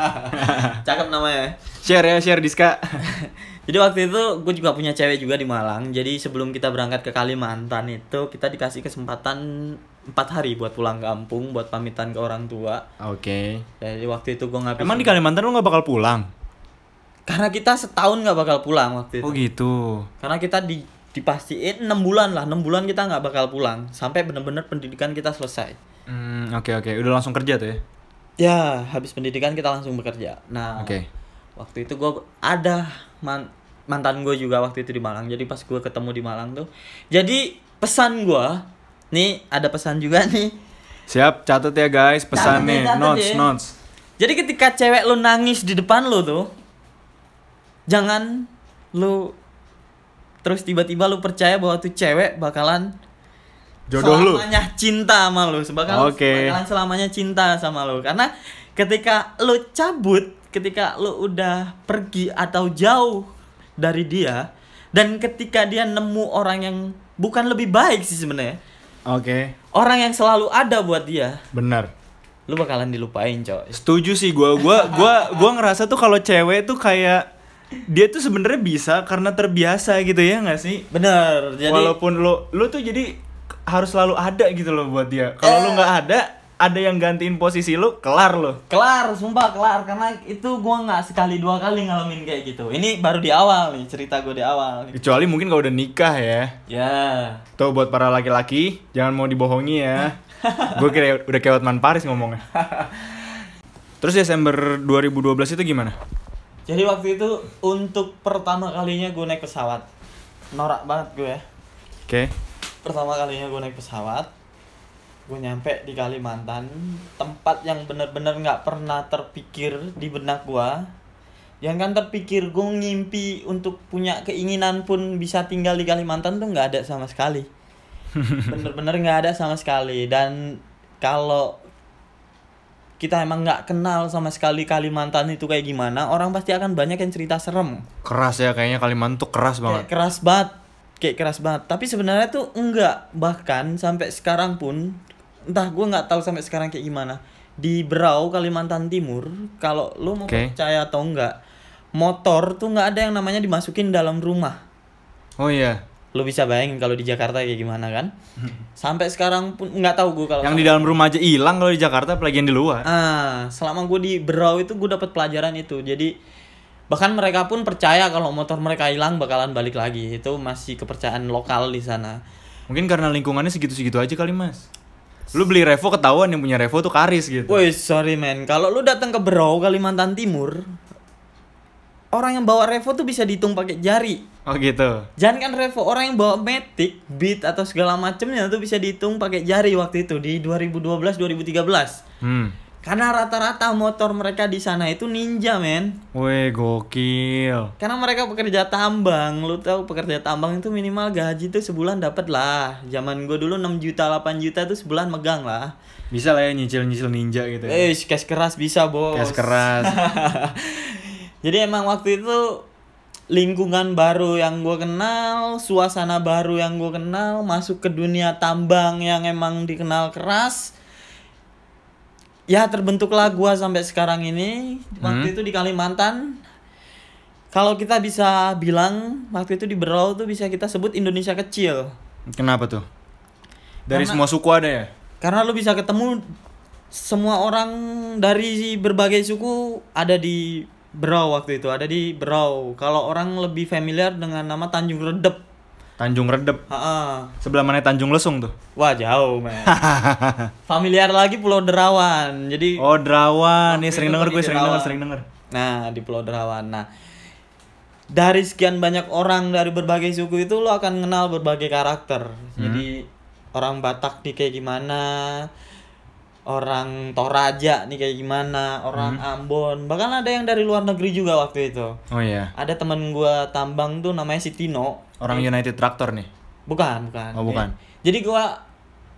Speaker 1: (laughs)
Speaker 2: cakep namanya
Speaker 1: share ya, share Diska. (laughs)
Speaker 2: jadi waktu itu gue juga punya cewek juga di Malang jadi sebelum kita berangkat ke Kalimantan itu kita dikasih kesempatan empat hari buat pulang kampung buat pamitan ke orang tua
Speaker 1: Oke.
Speaker 2: jadi waktu itu gue ngabisin
Speaker 1: Emang di Kalimantan lo nggak bakal pulang?
Speaker 2: karena kita setahun nggak bakal pulang waktu itu
Speaker 1: Oh gitu.
Speaker 2: karena kita di dipastiin enam bulan lah enam bulan kita nggak bakal pulang sampai bener-bener pendidikan kita selesai
Speaker 1: Hmm, oke oke. Udah langsung kerja tuh ya?
Speaker 2: ya habis pendidikan kita langsung bekerja nah
Speaker 1: Oke.
Speaker 2: Waktu itu gue ada man- mantan gue juga waktu itu di Malang jadi pas gue ketemu di Malang tuh jadi pesan gue nih ada pesan juga (laughs) nih
Speaker 1: Siap, catat ya guys pesan
Speaker 2: ya,
Speaker 1: nih, notes
Speaker 2: ya.
Speaker 1: notes.
Speaker 2: jadi ketika cewek lu nangis di depan lu tuh jangan lu terus tiba-tiba lu percaya bahwa tuh cewek bakalan
Speaker 1: Jodoh lu.
Speaker 2: selamanya cinta sama lu bakalan,
Speaker 1: Oke.
Speaker 2: bakalan selamanya cinta sama lu karena ketika lu cabut ketika lu udah pergi atau jauh dari dia dan ketika dia nemu orang yang bukan lebih baik sih sebenarnya
Speaker 1: Oke,
Speaker 2: orang yang selalu ada buat dia
Speaker 1: benar.
Speaker 2: lu bakalan dilupain coy
Speaker 1: Setuju sih gua. Gua gua gua ngerasa tuh kalau cewek tuh kayak dia tuh sebenarnya bisa karena terbiasa gitu ya nggak sih?
Speaker 2: bener jadi
Speaker 1: Walaupun lo lu tuh jadi harus selalu ada gitu loh buat dia. Kalau lu
Speaker 2: Eh.
Speaker 1: nggak ada, ada yang gantiin posisi lu, kelar lo.
Speaker 2: kelar sumpah kelar karena itu gua nggak sekali dua kali ngalamin kayak gitu ini baru di awal nih cerita gue di awal.
Speaker 1: Kecuali mungkin kalau udah nikah ya.
Speaker 2: ya
Speaker 1: Tuh buat para laki-laki, jangan mau dibohongi ya. (laughs) Gue kira udah kayak Hotman Paris ngomongnya. (laughs) Terus Desember 2012 itu gimana?
Speaker 2: Jadi waktu itu untuk pertama kalinya gue naik pesawat Norak banget gue ya
Speaker 1: Oke.
Speaker 2: Pertama kalinya gue naik pesawat Gue nyampe di Kalimantan Tempat yang bener-bener gak pernah terpikir di benak gue Yang kan terpikir gue ngimpi untuk punya keinginan pun bisa tinggal di Kalimantan tuh gak ada sama sekali. (laughs) Bener-bener gak ada sama sekali. Dan kalau kita emang nggak kenal sama sekali Kalimantan itu kayak gimana orang pasti akan banyak yang cerita serem.
Speaker 1: Keras ya kayaknya Kalimantan tuh keras
Speaker 2: kayak
Speaker 1: banget.
Speaker 2: keras banget. Kayak keras banget. Tapi sebenarnya tuh enggak. Bahkan sampai sekarang pun entah gue nggak tahu sampai sekarang kayak gimana di Berau Kalimantan Timur kalau lu mau
Speaker 1: Oke.
Speaker 2: percaya atau enggak motor tuh nggak ada yang namanya dimasukin dalam rumah
Speaker 1: Oh iya.
Speaker 2: lu bisa bayangin kalau di Jakarta kayak gimana kan (laughs) sampai sekarang pun nggak tahu gue kalau
Speaker 1: Yang di dalam rumah aja hilang kalau di Jakarta apalagi yang di luar.
Speaker 2: Ah, selama gue di Berau itu gue dapat pelajaran itu. Jadi bahkan mereka pun percaya kalau motor mereka hilang bakalan balik lagi. Itu masih kepercayaan lokal di sana.
Speaker 1: Mungkin karena lingkungannya segitu-segitu aja kali, Mas. Lu beli Revo ketahuan yang punya Revo tuh Karis gitu.
Speaker 2: Woi, sorry men. Kalau lu datang ke Berau, Kalimantan Timur, orang yang bawa Revo tuh bisa dihitung pakai jari.
Speaker 1: Oh gitu.
Speaker 2: Jangan kan Revo, orang yang bawa Matic, Beat atau segala macemnya tuh bisa dihitung pakai jari waktu itu di 2012 2013.
Speaker 1: Hmm.
Speaker 2: Karena rata-rata motor mereka di sana itu ninja, men.
Speaker 1: Weh, gokil.
Speaker 2: Karena mereka pekerja tambang, lu tahu pekerja tambang itu minimal gaji tuh sebulan dapat lah. Zaman gue dulu 6 juta, 8 juta tuh sebulan megang lah.
Speaker 1: Bisa lah ya nyicil-nyicil ninja gitu ya.
Speaker 2: Eh, cash keras bisa, Bos.
Speaker 1: Gas keras. (laughs)
Speaker 2: Jadi emang waktu itu lingkungan baru yang gue kenal, suasana baru yang gue kenal, masuk ke dunia tambang yang emang dikenal keras. Ya terbentuklah gua sampai sekarang ini. Waktu itu di Kalimantan. Kalau kita bisa bilang waktu itu di Berau tuh bisa kita sebut Indonesia kecil.
Speaker 1: Kenapa tuh? Dari
Speaker 2: Karena-
Speaker 1: semua suku ada ya?
Speaker 2: Karena lu bisa ketemu semua orang dari berbagai suku ada di Berau waktu itu, ada di Berau. Kalau orang lebih familiar dengan nama Tanjung Redep.
Speaker 1: Tanjung Redep.
Speaker 2: Ha-ha.
Speaker 1: Sebelah mana Tanjung Lesung tuh?
Speaker 2: Wah jauh men. (laughs) familiar lagi Pulau Derawan. Jadi
Speaker 1: Oh, Derawan. Nih sering denger gue sering denger, sering denger.
Speaker 2: Nah, di Pulau Derawan. Nah, dari sekian banyak orang dari berbagai suku itu lo akan kenal berbagai karakter. Jadi orang Batak nih kayak gimana, orang Toraja nih kayak gimana, orang Ambon, bahkan ada yang dari luar negeri juga waktu itu.
Speaker 1: Oh iya.
Speaker 2: Ada temen gua tambang tuh namanya si Tino.
Speaker 1: Orang United Tractor nih.
Speaker 2: Bukan, bukan.
Speaker 1: Oh, bukan.
Speaker 2: Jadi gua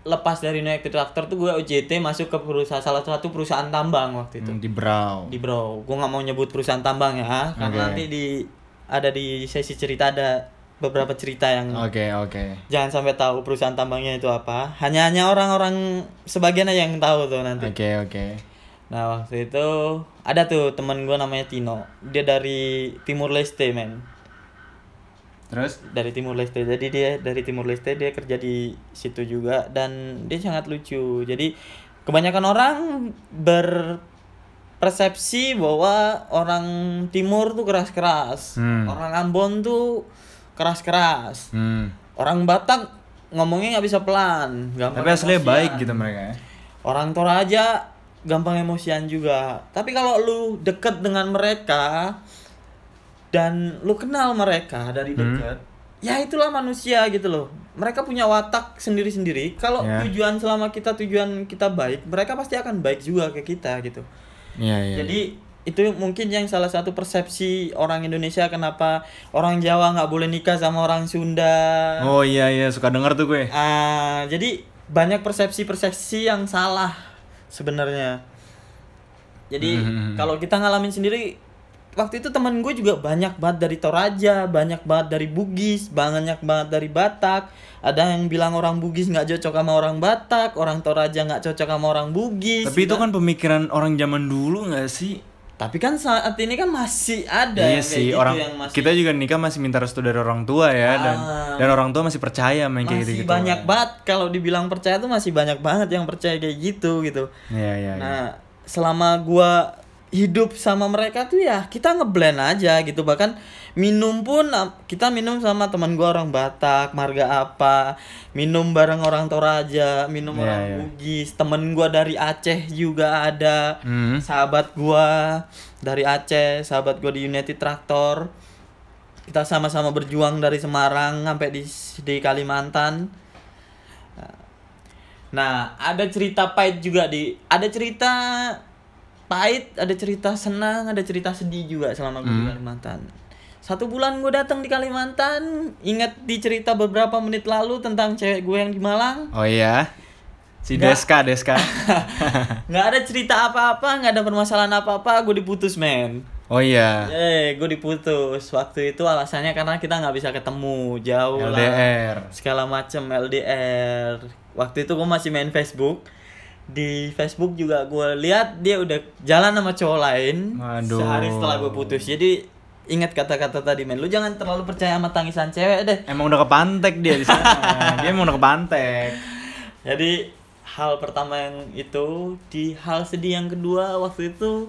Speaker 2: lepas dari United Tractor tuh gua OJT masuk ke perusahaan salah satu perusahaan tambang waktu itu
Speaker 1: Hmm, Di Brau.
Speaker 2: di bro gue nggak mau nyebut perusahaan tambang ya karena
Speaker 1: Oke.
Speaker 2: nanti di ada di sesi cerita ada beberapa cerita yang
Speaker 1: Oke, oke.
Speaker 2: jangan sampai tahu perusahaan tambangnya itu apa hanya hanya orang-orang sebagian aja yang tahu tuh nanti
Speaker 1: Oke, oke.
Speaker 2: nah waktu itu ada tuh temen gue namanya Tino dia dari Timur Leste men
Speaker 1: Terus?
Speaker 2: dari Timur Leste jadi dia dari Timur Leste dia kerja di situ juga dan dia sangat lucu jadi kebanyakan orang berpersepsi bahwa orang Timur tuh keras-keras
Speaker 1: Hmm.
Speaker 2: orang Ambon tuh keras-keras
Speaker 1: Hmm.
Speaker 2: orang Batak ngomongnya nggak bisa pelan gampang
Speaker 1: Tapi aslinya
Speaker 2: emosian.
Speaker 1: baik gitu mereka ya.
Speaker 2: orang Toraja gampang emosian juga tapi kalau lu deket dengan mereka dan lu kenal mereka dari deket ya itulah manusia gitu loh mereka punya watak sendiri-sendiri kalau
Speaker 1: Ya.
Speaker 2: tujuan selama kita tujuan kita baik mereka pasti akan baik juga ke kita gitu
Speaker 1: Iya, iya.
Speaker 2: jadi itu mungkin yang salah satu persepsi orang Indonesia kenapa orang Jawa nggak boleh nikah sama orang Sunda
Speaker 1: Oh iya iya suka denger tuh gue.
Speaker 2: Ah, jadi banyak persepsi-persepsi yang salah sebenarnya. Jadi
Speaker 1: Hmm.
Speaker 2: kalau kita ngalamin sendiri waktu itu teman gue juga banyak banget dari Toraja, banyak banget dari Bugis, banyak banget dari Batak. Ada yang bilang orang Bugis nggak cocok sama orang Batak, orang Toraja nggak cocok sama orang Bugis.
Speaker 1: Tapi itu kan pemikiran orang zaman dulu nggak sih?
Speaker 2: Tapi kan saat ini kan masih ada
Speaker 1: iya
Speaker 2: yang kayak
Speaker 1: sih
Speaker 2: gitu
Speaker 1: orang
Speaker 2: yang masih
Speaker 1: kita juga nikah masih minta restu dari orang tua ya dan
Speaker 2: Ah.
Speaker 1: dan orang tua masih percaya main kayak
Speaker 2: masih
Speaker 1: gitu gitu.
Speaker 2: banyak banget kalau dibilang percaya tuh masih banyak banget yang percaya kayak gitu gitu.
Speaker 1: Iya iya. iya.
Speaker 2: Nah, selama gua hidup sama mereka tuh ya kita ngeblend aja gitu. Bahkan minum pun kita minum sama teman gua orang Batak, marga apa, minum bareng orang Toraja, minum
Speaker 1: Iya,
Speaker 2: orang
Speaker 1: iya.
Speaker 2: Bugis, temen gua dari Aceh juga ada.
Speaker 1: Hmm.
Speaker 2: Sahabat gua dari Aceh, sahabat gua di United Tractor. Kita sama-sama berjuang dari Semarang sampai di di Kalimantan. Nah, ada cerita pahit juga di ada cerita pahit, ada cerita senang, ada cerita sedih juga selama gue di Kalimantan. Satu bulan gue datang di Kalimantan, ingat di cerita beberapa menit lalu tentang cewek gue yang di Malang.
Speaker 1: Oh iya. Si
Speaker 2: Nggak.
Speaker 1: Deska Deska. (laughs)
Speaker 2: nggak ada cerita apa-apa, nggak ada permasalahan apa-apa, gue diputus men.
Speaker 1: oh iya.
Speaker 2: Eh, gue diputus. Waktu itu alasannya karena kita nggak bisa ketemu, jauh lah.
Speaker 1: LDR.
Speaker 2: segala macem LDR waktu itu gue masih main Facebook di Facebook juga gue lihat dia udah jalan sama cowok lain
Speaker 1: Waduh.
Speaker 2: sehari setelah gue putus jadi ingat kata-kata tadi men lu jangan terlalu percaya sama tangisan cewek deh
Speaker 1: Emang udah kepantek dia di sana. (laughs) dia emang udah kepantek.
Speaker 2: jadi hal pertama yang itu di hal sedih yang kedua waktu itu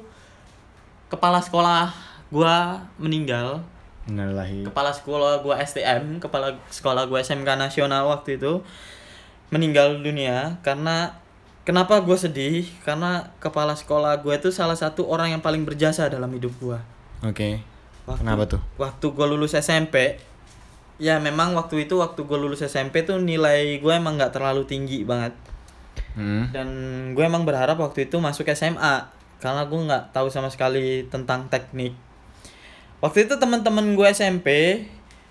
Speaker 2: kepala sekolah gue meninggal
Speaker 1: Innalillahi.
Speaker 2: kepala sekolah gua STM, kepala sekolah gua SMK nasional waktu itu meninggal dunia karena kenapa gue sedih? Karena kepala sekolah gue itu salah satu orang yang paling berjasa dalam hidup gua.
Speaker 1: Oke.
Speaker 2: Waktu,
Speaker 1: Kenapa tuh?
Speaker 2: Waktu gue lulus SMP, ya memang waktu itu waktu gue lulus SMP tuh nilai gue emang nggak terlalu tinggi banget.
Speaker 1: Hmm.
Speaker 2: dan gue emang berharap waktu itu masuk SMA karena gue nggak tahu sama sekali tentang teknik waktu itu teman-teman gue SMP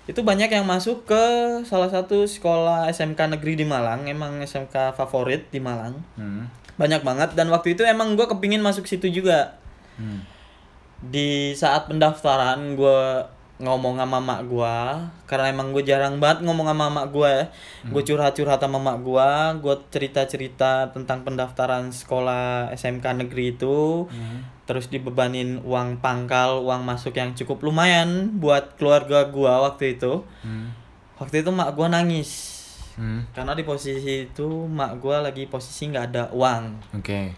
Speaker 2: itu banyak yang masuk ke salah satu sekolah SMK negeri di Malang emang SMK favorit di Malang
Speaker 1: Hmm.
Speaker 2: banyak banget dan waktu itu emang gue kepingin masuk situ juga
Speaker 1: Hmm.
Speaker 2: di saat pendaftaran gue ngomong sama mak gue karena emang gue jarang banget ngomong sama mak gue ya. Gue curhat-curhat sama mak gue gue cerita-cerita tentang pendaftaran sekolah SMK negeri itu. Terus dibebanin uang pangkal uang masuk yang cukup lumayan buat keluarga gue waktu itu.
Speaker 1: Hmm.
Speaker 2: waktu itu mak gue nangis.
Speaker 1: Hmm.
Speaker 2: karena di posisi itu mak gue lagi posisi nggak ada uang.
Speaker 1: Oke.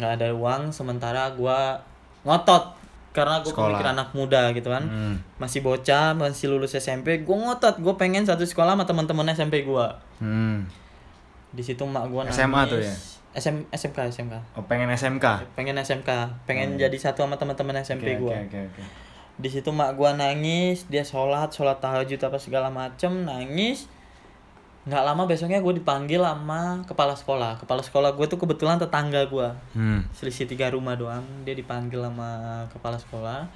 Speaker 2: nggak ada uang sementara gua ngotot karena gue pemikir anak muda gitu kan
Speaker 1: Hmm.
Speaker 2: masih bocah masih lulus SMP gue ngotot gue pengen satu sekolah sama teman-teman SMP gua
Speaker 1: Hmm.
Speaker 2: di situ mak gua nangis
Speaker 1: SMA tuh ya?
Speaker 2: SM, SMK SMK
Speaker 1: Oh, pengen SMK.
Speaker 2: pengen SMK pengen jadi satu sama teman-teman SMP
Speaker 1: Hmm. Oke,
Speaker 2: gua
Speaker 1: Oke, oke, oke.
Speaker 2: di situ mak gua nangis dia sholat sholat tahajud apa segala macem nangis nggak lama besoknya gue dipanggil sama kepala sekolah kepala sekolah gue tuh kebetulan tetangga gua
Speaker 1: Hmm.
Speaker 2: selisih tiga rumah doang dia dipanggil sama kepala sekolah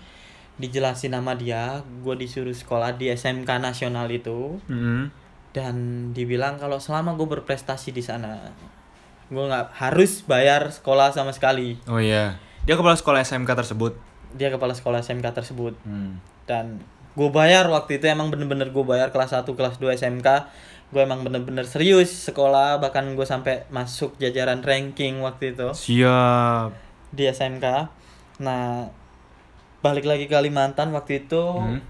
Speaker 2: dijelasin nama dia gue disuruh sekolah di SMK nasional itu
Speaker 1: Hmm.
Speaker 2: dan dibilang kalau selama gue berprestasi di sana gue nggak harus bayar sekolah sama sekali
Speaker 1: Oh iya. Dia kepala sekolah SMK tersebut.
Speaker 2: dia kepala sekolah SMK tersebut
Speaker 1: Hmm.
Speaker 2: dan gue bayar waktu itu emang bener-bener gue bayar kelas 1 kelas 2 SMK gue emang bener-bener serius sekolah bahkan gue sampai masuk jajaran ranking waktu itu
Speaker 1: Siap.
Speaker 2: di SMK. Nah, balik lagi ke Kalimantan waktu itu
Speaker 1: Hmm.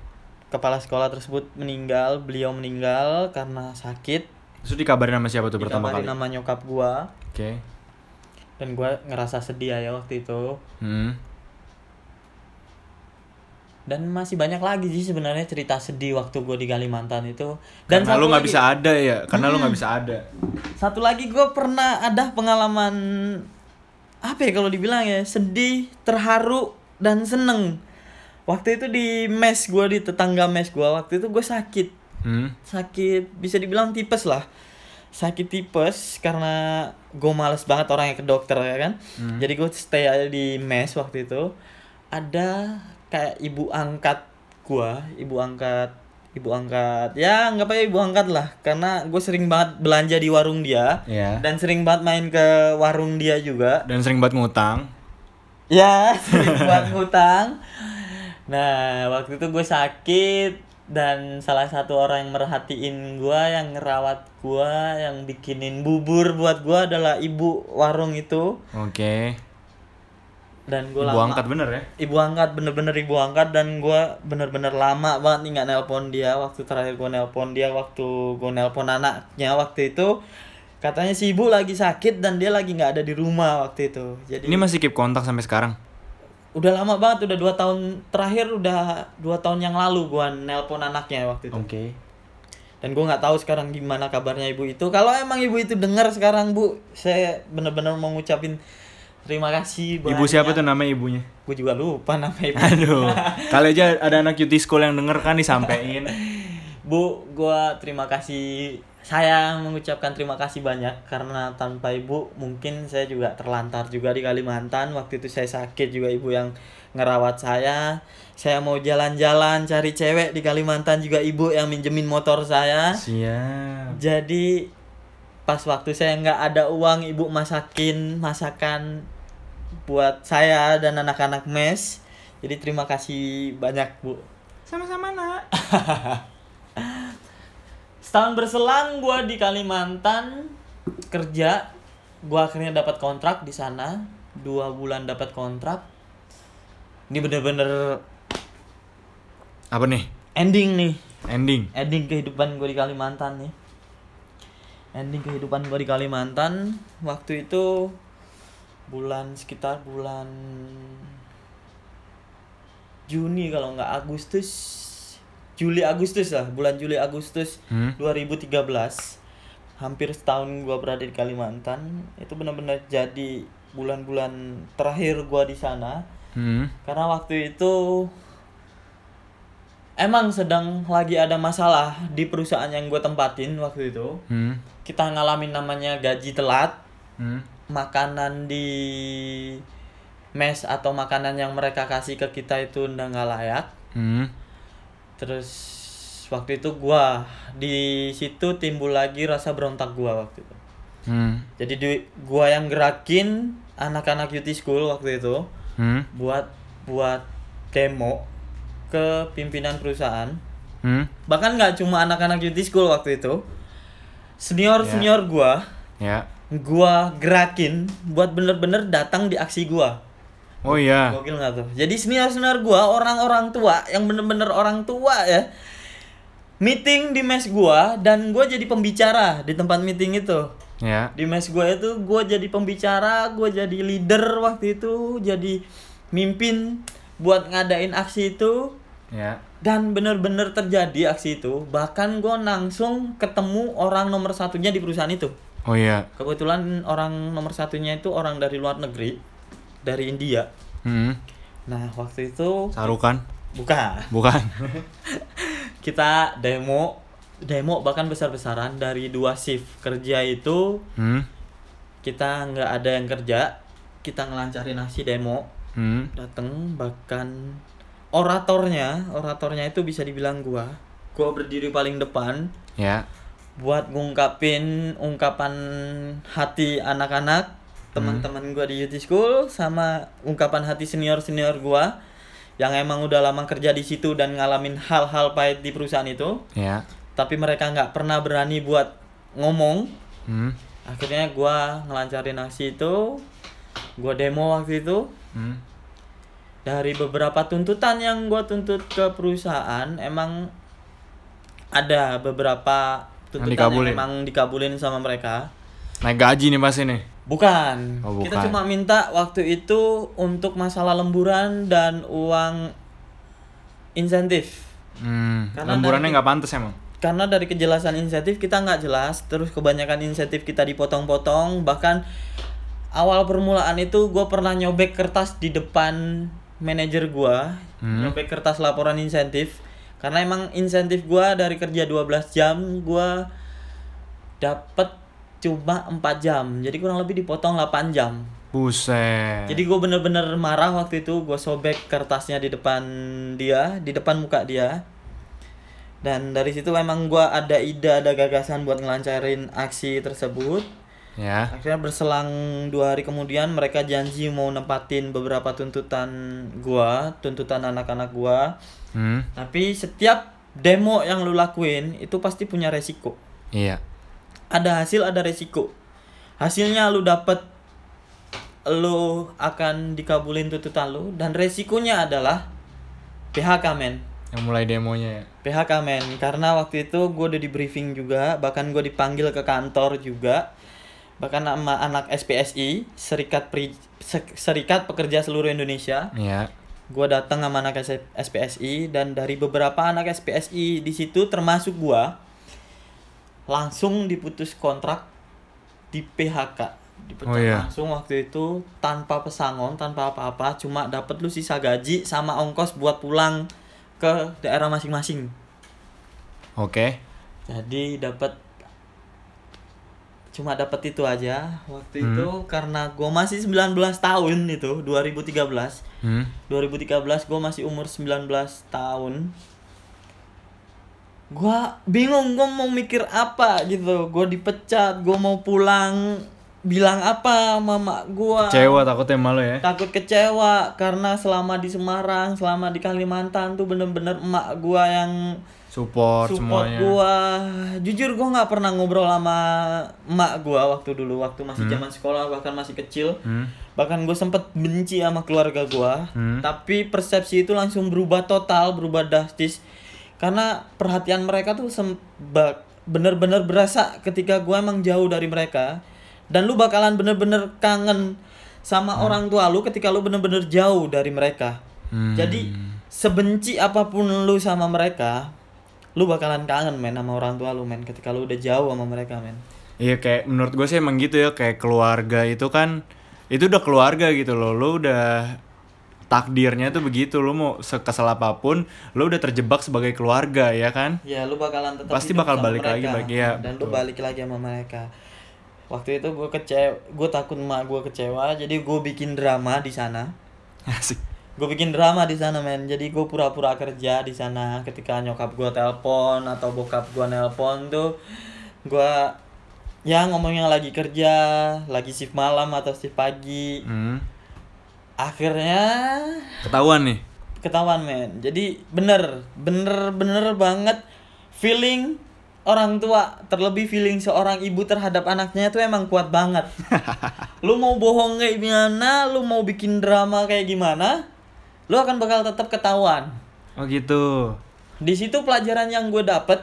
Speaker 2: kepala sekolah tersebut meninggal, beliau meninggal karena sakit.
Speaker 1: Terus dikabarin sama siapa tuh pertama kali?
Speaker 2: nama nyokap gua
Speaker 1: Oke.
Speaker 2: dan gua ngerasa sedih ya waktu itu.
Speaker 1: Hmm.
Speaker 2: Dan masih banyak lagi sih sebenarnya cerita sedih waktu gua di Kalimantan itu. Dan
Speaker 1: Karena lu nggak bisa ada ya. Karena lu nggak bisa ada.
Speaker 2: Satu lagi gua pernah ada pengalaman apa ya kalau dibilang ya sedih, terharu dan seneng. Waktu itu di mes gua di tetangga mes gua waktu itu gue sakit
Speaker 1: Hmm.
Speaker 2: sakit bisa dibilang tipes lah sakit tipes karena gue males banget orangnya ke dokter ya kan
Speaker 1: Hmm.
Speaker 2: jadi gue stay aja di mes waktu itu ada kayak ibu angkat gua ibu angkat ibu angkat ya anggap aja ibu angkat lah karena gue sering banget belanja di warung dia
Speaker 1: Ya.
Speaker 2: dan sering banget main ke warung dia juga
Speaker 1: Dan sering banget ngutang.
Speaker 2: Ya, (laughs) sering buat ngutang. Nah, waktu itu gue sakit dan salah satu orang yang merhatiin gue, yang ngerawat gue, yang bikinin bubur buat gue adalah ibu warung itu.
Speaker 1: Oke.
Speaker 2: Dan gue
Speaker 1: Ibu
Speaker 2: lama.
Speaker 1: angkat bener ya?
Speaker 2: Ibu angkat bener-bener ibu angkat dan gue bener-bener lama banget nih nggak nelpon dia. Waktu terakhir gue nelpon dia, waktu gue nelpon anaknya waktu itu katanya si ibu lagi sakit dan dia lagi nggak ada di rumah waktu itu. Jadi
Speaker 1: Ini masih keep kontak sampai sekarang.
Speaker 2: udah lama banget udah dua tahun terakhir udah dua tahun yang lalu gua nelpon anaknya waktu itu
Speaker 1: Oke.
Speaker 2: dan gua nggak tahu sekarang gimana kabarnya ibu itu kalau emang ibu itu dengar sekarang bu saya bener-bener mau ngucapin terima kasih
Speaker 1: Ibu siapa tuh nama ibunya?
Speaker 2: gue juga lupa nama ibu
Speaker 1: Aduh. (laughs) Kali aja ada anak cutie school yang denger kan disampein. (laughs)
Speaker 2: bu gua terima kasih saya mengucapkan terima kasih banyak karena tanpa ibu mungkin saya juga terlantar juga di Kalimantan waktu itu saya sakit juga ibu yang ngerawat saya saya mau jalan-jalan cari cewek di Kalimantan juga ibu yang minjemin motor saya
Speaker 1: Siap.
Speaker 2: jadi pas waktu saya nggak ada uang ibu masakin masakan buat saya dan anak-anak mes jadi terima kasih banyak bu
Speaker 1: Sama-sama nak. (laughs)
Speaker 2: Setahun berselang gue di Kalimantan kerja, gue akhirnya dapat kontrak di sana dua bulan dapat kontrak. Ini bener-bener
Speaker 1: Apa nih?
Speaker 2: ending nih,
Speaker 1: Ending.
Speaker 2: ending kehidupan gue di Kalimantan nih. Ending kehidupan gue di Kalimantan waktu itu bulan sekitar bulan Juni kalau nggak Agustus Juli Agustus lah bulan Juli Agustus
Speaker 1: Hmm.
Speaker 2: 2013 hampir setahun gua berada di Kalimantan itu benar-benar jadi bulan-bulan terakhir gua di sana
Speaker 1: Hmm.
Speaker 2: karena waktu itu emang sedang lagi ada masalah di perusahaan yang gue tempatin waktu itu
Speaker 1: Hmm.
Speaker 2: kita ngalamin namanya gaji telat
Speaker 1: Hmm.
Speaker 2: Makanan di mes atau makanan yang mereka kasih ke kita itu udah nggak layak
Speaker 1: Hmm.
Speaker 2: terus waktu itu gua di situ timbul lagi rasa berontak gua waktu itu
Speaker 1: Hmm.
Speaker 2: jadi di, gua yang gerakin anak-anak youth school waktu itu
Speaker 1: Hmm.
Speaker 2: buat buat demo ke pimpinan perusahaan
Speaker 1: Hmm.
Speaker 2: bahkan nggak cuma anak-anak youth school waktu itu senior senior gua
Speaker 1: Ya.
Speaker 2: Gua gerakin buat bener-bener datang di aksi gua
Speaker 1: Oh iya.
Speaker 2: gokil nggak tuh jadi senior senior gua orang-orang tua yang bener-bener orang tua ya meeting di mes gua dan gua jadi pembicara di tempat meeting itu
Speaker 1: Ya.
Speaker 2: di mes gua itu gua jadi pembicara gua jadi leader waktu itu jadi mimpin buat ngadain aksi itu
Speaker 1: Ya.
Speaker 2: dan bener-bener terjadi aksi itu bahkan gue langsung ketemu orang nomor satunya di perusahaan itu
Speaker 1: Oh iya.
Speaker 2: kebetulan orang nomor satunya itu orang dari luar negeri dari India
Speaker 1: Hmm.
Speaker 2: nah waktu itu
Speaker 1: Sarukan?
Speaker 2: bukan
Speaker 1: Bukan. (laughs)
Speaker 2: kita demo demo bahkan besar-besaran dari dua shift kerja itu
Speaker 1: Hmm.
Speaker 2: kita nggak ada yang kerja kita ngelancarin aksi demo
Speaker 1: Hmm.
Speaker 2: dateng bahkan oratornya oratornya itu bisa dibilang gua gua berdiri paling depan
Speaker 1: Ya.
Speaker 2: Buat ngungkapin ungkapan hati anak-anak teman-teman gua di youth school sama ungkapan hati senior senior gua yang emang udah lama kerja di situ dan ngalamin hal-hal pahit di perusahaan itu
Speaker 1: Ya.
Speaker 2: tapi mereka nggak pernah berani buat ngomong
Speaker 1: Hmm.
Speaker 2: akhirnya gua ngelancarin aksi itu gua demo waktu itu
Speaker 1: Hmm.
Speaker 2: dari beberapa tuntutan yang gue tuntut ke perusahaan emang ada beberapa tuntutan yang,
Speaker 1: dikabulin.
Speaker 2: emang dikabulin sama mereka
Speaker 1: Naik gaji nih pasti nih.
Speaker 2: bukan.
Speaker 1: Oh,
Speaker 2: kita
Speaker 1: bukan.
Speaker 2: cuma minta waktu itu untuk masalah lemburan dan uang insentif
Speaker 1: Hmm.
Speaker 2: Karena
Speaker 1: Lemburannya nggak pantas emang.
Speaker 2: karena dari kejelasan insentif kita nggak jelas terus kebanyakan insentif kita dipotong-potong bahkan awal permulaan itu gue pernah nyobek kertas di depan manajer gue
Speaker 1: Hmm.
Speaker 2: nyobek kertas laporan insentif karena emang insentif gue dari kerja 12 jam gue dapet cuma 4 jam. Jadi kurang lebih dipotong 8 jam.
Speaker 1: Buset.
Speaker 2: jadi gue bener-bener marah waktu itu. Gue sobek kertasnya di depan dia di depan muka dia. Dan dari situ emang gue ada ide ada gagasan buat ngelancarin aksi tersebut.
Speaker 1: Ya.
Speaker 2: akhirnya berselang dua hari kemudian mereka janji mau nempatin beberapa tuntutan gua tuntutan anak-anak gua
Speaker 1: Hmm.
Speaker 2: tapi setiap demo yang lu lakuin itu pasti punya resiko
Speaker 1: Iya.
Speaker 2: ada hasil ada resiko hasilnya lu dapet lu akan dikabulin tuntutan lu dan resikonya adalah PHK men
Speaker 1: Yang mulai demonya ya.
Speaker 2: PHK men karena waktu itu gue udah di briefing juga bahkan gue dipanggil ke kantor juga bahkan sama anak SPSI Serikat Pri, Se- Serikat Pekerja Seluruh Indonesia
Speaker 1: Iya.
Speaker 2: Gue datang sama anak SPSI dan dari beberapa anak SPSI di situ termasuk gue langsung diputus kontrak di PHK dipecat
Speaker 1: Oh, iya.
Speaker 2: langsung waktu itu tanpa pesangon tanpa apa-apa cuma dapat lu sisa gaji sama ongkos buat pulang ke daerah masing-masing
Speaker 1: Oke.
Speaker 2: jadi dapat cuma dapat itu aja waktu
Speaker 1: Hmm.
Speaker 2: itu karena gue masih 19 tahun itu 2013
Speaker 1: Hmm.
Speaker 2: 2013 gue masih umur 19 tahun gue bingung gue mau mikir apa gitu gue dipecat gue mau pulang bilang apa mama gue
Speaker 1: Kecewa takutnya malu ya.
Speaker 2: takut kecewa karena selama di Semarang selama di Kalimantan tuh bener-bener emak gue yang
Speaker 1: Support,
Speaker 2: support
Speaker 1: semuanya.
Speaker 2: gua jujur gua nggak pernah ngobrol sama emak gua waktu dulu waktu masih zaman sekolah bahkan masih kecil
Speaker 1: Hmm.
Speaker 2: bahkan gue sempet benci sama keluarga gua
Speaker 1: Hmm.
Speaker 2: tapi persepsi itu langsung berubah total berubah drastis karena perhatian mereka tuh sembak bener-bener berasa ketika gua emang jauh dari mereka dan lu bakalan bener-bener kangen sama orang tua lu ketika lu bener-bener jauh dari mereka
Speaker 1: Hmm.
Speaker 2: jadi sebenci apa pun lu sama mereka lu bakalan kangen men sama orang tua lu men ketika lu udah jauh sama mereka men
Speaker 1: Iya kayak menurut gue sih emang gitu ya kayak keluarga itu kan itu udah keluarga gitu loh. Lo udah takdirnya tuh begitu lo mau sekesal apa pun lo udah terjebak sebagai keluarga ya kan
Speaker 2: ya lu bakalan tetap
Speaker 1: Pasti
Speaker 2: hidup
Speaker 1: bakal
Speaker 2: sama
Speaker 1: balik lagi
Speaker 2: mereka.
Speaker 1: bagi- ya,
Speaker 2: dan lu
Speaker 1: betul.
Speaker 2: balik lagi sama mereka waktu itu gue kecewa gue takut emak gue kecewa jadi gue bikin drama di sana
Speaker 1: Asik.
Speaker 2: Gue bikin drama di sana men. Jadi gue pura-pura kerja di sana. Ketika nyokap gue telepon atau bokap gue nelpon tuh gue ya ngomongnya lagi kerja lagi shift malam atau shift pagi.
Speaker 1: Hmm.
Speaker 2: akhirnya
Speaker 1: Ketahuan nih.
Speaker 2: ketahuan men. Jadi bener bener bener banget feeling orang tua terlebih feeling seorang ibu terhadap anaknya itu emang kuat banget. (laughs) Lu mau bohong kayak gimana? Lu mau bikin drama kayak gimana lu akan bakal tetap ketahuan
Speaker 1: Oh gitu.
Speaker 2: di situ pelajaran yang gue dapet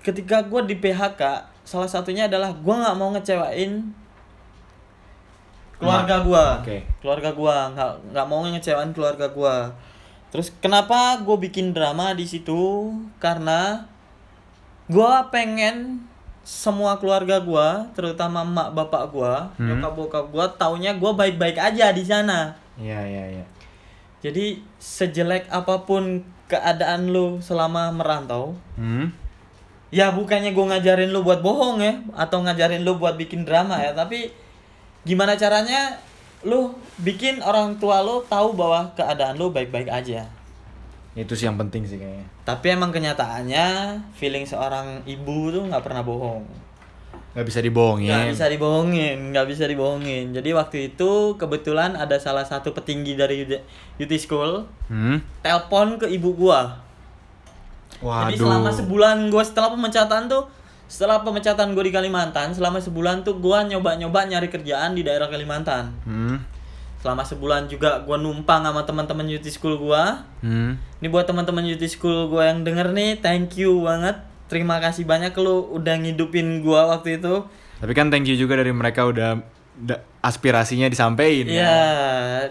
Speaker 2: ketika gue di PHK salah satunya adalah gue nggak mau ngecewain keluarga gue
Speaker 1: Oke.
Speaker 2: keluarga gue nggak nggak mau ngecewain keluarga gue terus kenapa gue bikin drama di situ karena gue pengen semua keluarga gue terutama emak bapak gue
Speaker 1: Hmm.
Speaker 2: nyokap bokap gue taunya gue baik baik aja di sana
Speaker 1: Iya iya iya.
Speaker 2: Jadi sejelek apa pun keadaan lu selama merantau,
Speaker 1: Hmm.
Speaker 2: ya bukannya gue ngajarin lu buat bohong ya, atau ngajarin lu buat bikin drama ya, tapi gimana caranya lu bikin orang tua lu tahu bahwa keadaan lu baik-baik aja.
Speaker 1: Itu sih yang penting sih kayaknya.
Speaker 2: Tapi emang kenyataannya feeling seorang ibu tuh nggak pernah bohong.
Speaker 1: Gak bisa dibohongin.
Speaker 2: Nggak bisa dibohongin, nggak bisa dibohongin. Jadi waktu itu kebetulan ada salah satu petinggi dari Yuti School
Speaker 1: Hmm.
Speaker 2: telepon ke ibu gua.
Speaker 1: Waduh.
Speaker 2: Jadi selama sebulan gue setelah pemecatan tuh setelah pemecatan gue di Kalimantan selama sebulan tuh gue nyoba-nyoba nyari kerjaan di daerah Kalimantan.
Speaker 1: Hmm.
Speaker 2: Selama sebulan juga gue numpang sama teman-teman Youth School gue.
Speaker 1: Hmm.
Speaker 2: Ini buat teman-teman Youth School gue yang denger nih, thank you banget. Terima kasih banyak lu udah ngidupin gue waktu itu.
Speaker 1: Tapi kan thank you juga dari mereka udah da- aspirasinya disampaikan.
Speaker 2: Iya,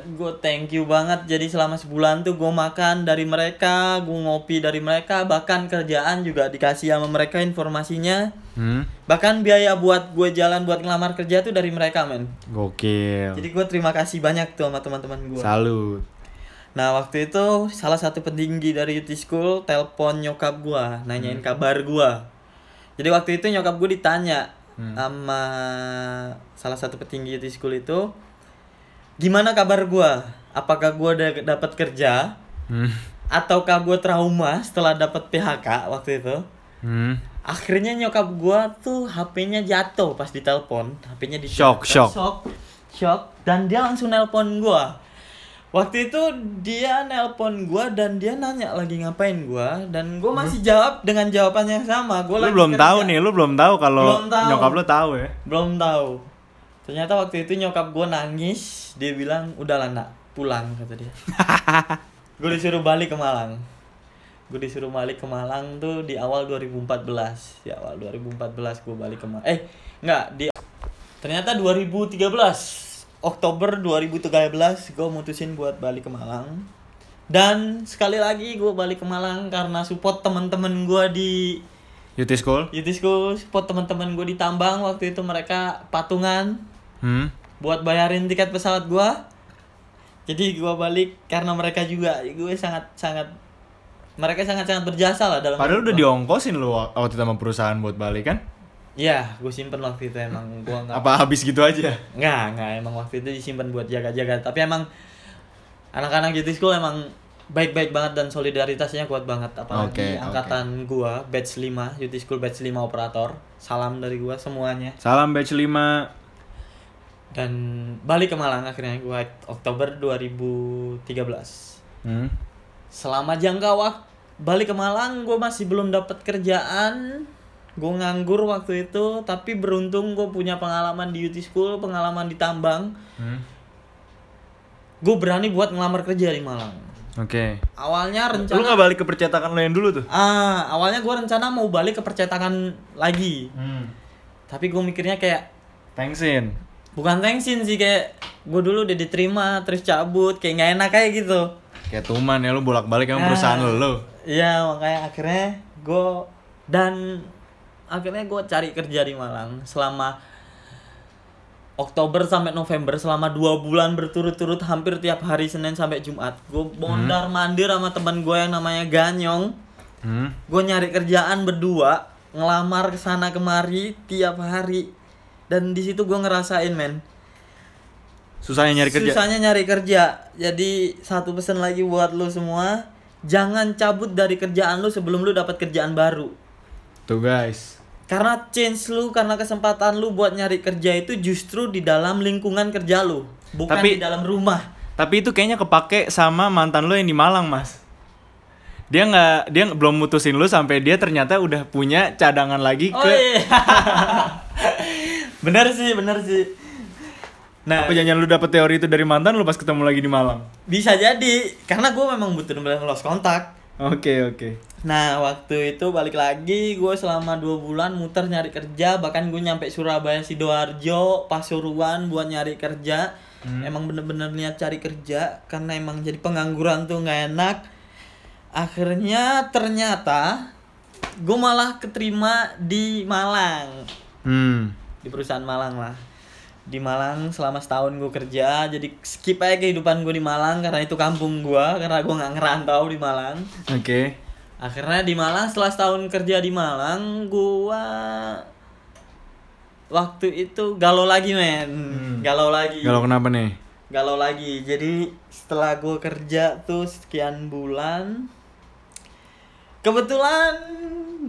Speaker 2: gue thank you banget. Jadi selama sebulan tuh gue makan dari mereka, gue ngopi dari mereka, bahkan kerjaan juga dikasih sama mereka informasinya.
Speaker 1: Hmm.
Speaker 2: Bahkan biaya buat gue jalan buat ngelamar kerja tuh dari mereka men.
Speaker 1: Gokil.
Speaker 2: Jadi gue terima kasih banyak tuh sama teman-teman gue.
Speaker 1: Salut.
Speaker 2: Nah waktu itu salah satu petinggi dari UT School telepon nyokap gue, nanyain kabar gue. Jadi waktu itu nyokap gue ditanya sama salah satu petinggi UT School itu, gimana kabar gue? Apakah gue udah dapat kerja?
Speaker 1: Hmm.
Speaker 2: Ataukah gue trauma setelah dapat PHK waktu itu?
Speaker 1: Hmm.
Speaker 2: Akhirnya nyokap gua tuh HP-nya jatuh pas ditelepon, HP-nya di
Speaker 1: Shock, shock.
Speaker 2: shock, shock, dan dia langsung nelpon gua. Waktu itu dia nelpon gua dan dia nanya lagi ngapain gua dan gua masih jawab dengan jawaban yang sama. Gua
Speaker 1: Lu
Speaker 2: lagi
Speaker 1: belum
Speaker 2: kerja.
Speaker 1: tahu nih, lu belum tahu kalau
Speaker 2: Belum tahu.
Speaker 1: nyokap lu tahu ya.
Speaker 2: Belum tahu. Ternyata waktu itu nyokap gua nangis, dia bilang, "Udahlah, Nak, pulang," kata dia. (laughs) gue disuruh balik ke Malang. Gue disuruh balik ke Malang tuh di awal 2014. Di awal 2014 gue balik ke Malang. Eh, enggak, di Ternyata 2013 Oktober 2013 gue mutusin buat balik ke Malang. Dan sekali lagi gue balik ke Malang karena support teman-teman gue di
Speaker 1: Yuti School?
Speaker 2: Youth School, support teman-teman gue di Tambang waktu itu mereka patungan
Speaker 1: Hmm.
Speaker 2: buat bayarin tiket pesawat gua. Jadi gua balik karena mereka juga gue sangat sangat mereka sangat sangat berjasa lah dalam
Speaker 1: Padahal udah
Speaker 2: gua.
Speaker 1: diongkosin lu waktu sama perusahaan buat balik kan?
Speaker 2: Iya, gue simpen waktu itu emang gua nggak
Speaker 1: Apa habis gitu aja?
Speaker 2: nggak nggak emang waktu itu disimpan buat jaga-jaga. Tapi emang anak-anak Youth School emang baik-baik banget dan solidaritasnya kuat banget apalagi
Speaker 1: oke.
Speaker 2: angkatan gua batch 5 Youth School batch 5 operator salam dari gua semuanya
Speaker 1: Salam batch 5.
Speaker 2: dan balik ke Malang akhirnya gua Oktober 2013
Speaker 1: Hmm.
Speaker 2: selama jangka waktu balik ke Malang gue masih belum dapat kerjaan gue nganggur waktu itu tapi beruntung gue punya pengalaman di UT School pengalaman di tambang
Speaker 1: Hmm.
Speaker 2: gue berani buat ngelamar kerja di Malang
Speaker 1: Oke.
Speaker 2: awalnya
Speaker 1: Lu
Speaker 2: rencana
Speaker 1: nggak balik ke percetakan lu yang dulu tuh?
Speaker 2: ah awalnya gue rencana mau balik ke percetakan lagi
Speaker 1: Hmm.
Speaker 2: tapi gue mikirnya kayak
Speaker 1: Thanksin.
Speaker 2: bukan thanksin sih kayak gue dulu udah diterima terus cabut kayak nggak enak kayak gitu
Speaker 1: Kayak tuman ya lu bolak-balik sama
Speaker 2: Ah.
Speaker 1: perusahaan lu.
Speaker 2: Iya makanya akhirnya gue dan akhirnya gue cari kerja di Malang selama Oktober sampai November selama dua bulan berturut-turut hampir tiap hari Senin sampai Jumat. Gue bondar mandir sama teman gue yang namanya Ganyong.
Speaker 1: Hmm.
Speaker 2: gue nyari kerjaan berdua ngelamar ke sana kemari tiap hari. Dan di situ gue ngerasain men.
Speaker 1: Susahnya nyari kerja.
Speaker 2: susahnya nyari kerja. Jadi satu pesan lagi buat lu semua. Jangan cabut dari kerjaan lu sebelum lu dapat kerjaan baru.
Speaker 1: Tuh guys.
Speaker 2: Karena chance lu karena kesempatan lu buat nyari kerja itu justru di dalam lingkungan kerja lu bukan
Speaker 1: Tapi-
Speaker 2: di dalam rumah
Speaker 1: Tapi itu kayaknya kepake sama mantan lo yang di Malang, Mas. Dia nggak dia belum mutusin lu sampai dia ternyata udah punya cadangan lagi
Speaker 2: oh
Speaker 1: ke
Speaker 2: iya (laughs) bener sih bener sih nah
Speaker 1: apa jangan lu dapet teori itu dari mantan lu pas ketemu lagi di Malang.
Speaker 2: bisa jadi karena gue memang butuh bener lost kontak
Speaker 1: Oke, oke.
Speaker 2: Nah waktu itu balik lagi gue selama dua bulan muter nyari kerja bahkan gue nyampe Surabaya sidoarjo Pasuruan buat nyari kerja. Emang bener-bener niat cari kerja karena emang jadi pengangguran tuh nggak enak. Akhirnya ternyata gue malah keterima di Malang.
Speaker 1: Hmm.
Speaker 2: di perusahaan Malang lah di Malang selama setahun gue kerja. Jadi skip aja kehidupan gue di Malang karena itu kampung gue karena gue nggak ngerantau di Malang.
Speaker 1: Oke.
Speaker 2: akhirnya di Malang setelah setahun kerja di Malang gua waktu itu galau lagi men. Galau lagi.
Speaker 1: Kalau kenapa nih?
Speaker 2: galau lagi. Jadi setelah gua kerja tuh sekian bulan kebetulan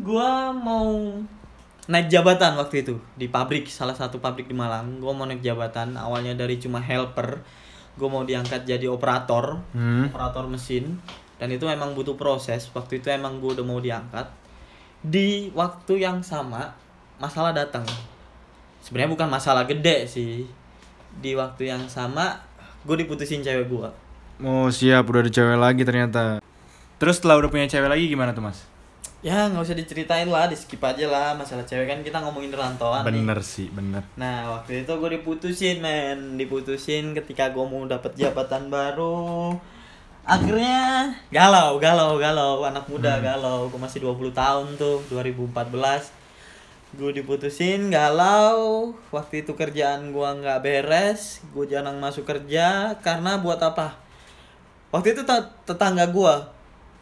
Speaker 2: gua mau naik jabatan waktu itu di pabrik salah satu pabrik di Malang. Gua mau naik jabatan awalnya dari cuma helper. Gua mau diangkat jadi operator
Speaker 1: Hmm.
Speaker 2: operator mesin. Dan itu emang butuh proses. Waktu itu emang gue udah mau diangkat. Di waktu yang sama masalah datang. Sebenarnya bukan masalah gede sih. Di waktu yang sama gue diputusin cewek gue
Speaker 1: Oh siap, udah ada cewek lagi ternyata. Terus setelah udah punya cewek lagi gimana tuh mas?
Speaker 2: Ya nggak usah diceritain lah di skip aja lah. Masalah cewek kan kita ngomongin rantauan nih.
Speaker 1: Bener sih, bener.
Speaker 2: Nah waktu itu gue diputusin men. Diputusin ketika gue mau dapet jabatan baru. Akhirnya galau, galau, galau. Anak muda galau. Gue masih 20 tahun tuh 2014 Gue diputusin galau. Waktu itu kerjaan gue nggak beres. Gue jarang masuk kerja. Karena buat apa? Waktu itu te- tetangga gue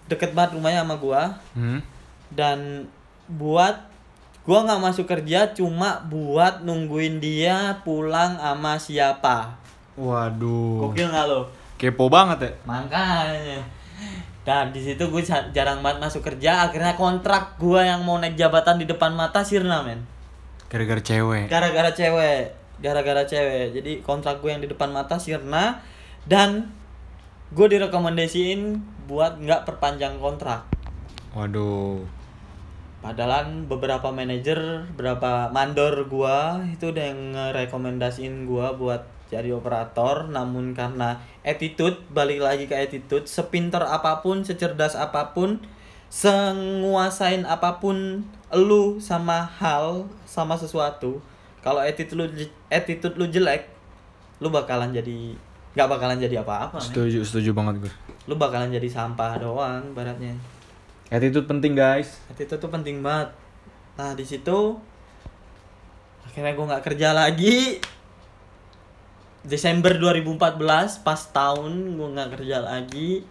Speaker 2: Deket banget rumahnya sama gue
Speaker 1: Hmm.
Speaker 2: Dan buat gua nggak masuk kerja cuma buat nungguin dia pulang sama siapa
Speaker 1: Waduh.
Speaker 2: gokil nggak lo
Speaker 1: Kepo banget ya?
Speaker 2: makanya dan di situ gue jarang banget masuk kerja akhirnya kontrak gua yang mau naik jabatan di depan mata sirna men
Speaker 1: Gara-gara cewek.
Speaker 2: gara-gara cewek gara-gara cewek jadi kontrak gue yang di depan mata sirna dan gue direkomendasiin buat nggak perpanjang kontrak
Speaker 1: Waduh.
Speaker 2: Padahal beberapa manajer, beberapa mandor gua itu udah yang ngerekomendasiin gua buat jadi operator, namun karena attitude, balik lagi ke attitude, sepinter apa pun, secerdas apa pun, senguasain apa pun lu sama hal, sama sesuatu, kalau attitude lu attitude lu jelek, lu bakalan jadi nggak bakalan jadi apa-apa.
Speaker 1: Setuju, setuju banget gue.
Speaker 2: Lu bakalan jadi sampah doang baratnya.
Speaker 1: Attitude penting guys.
Speaker 2: itu tuh penting banget nah di situ akhirnya gue nggak kerja lagi Desember 2014 pas tahun gue nggak kerja lagi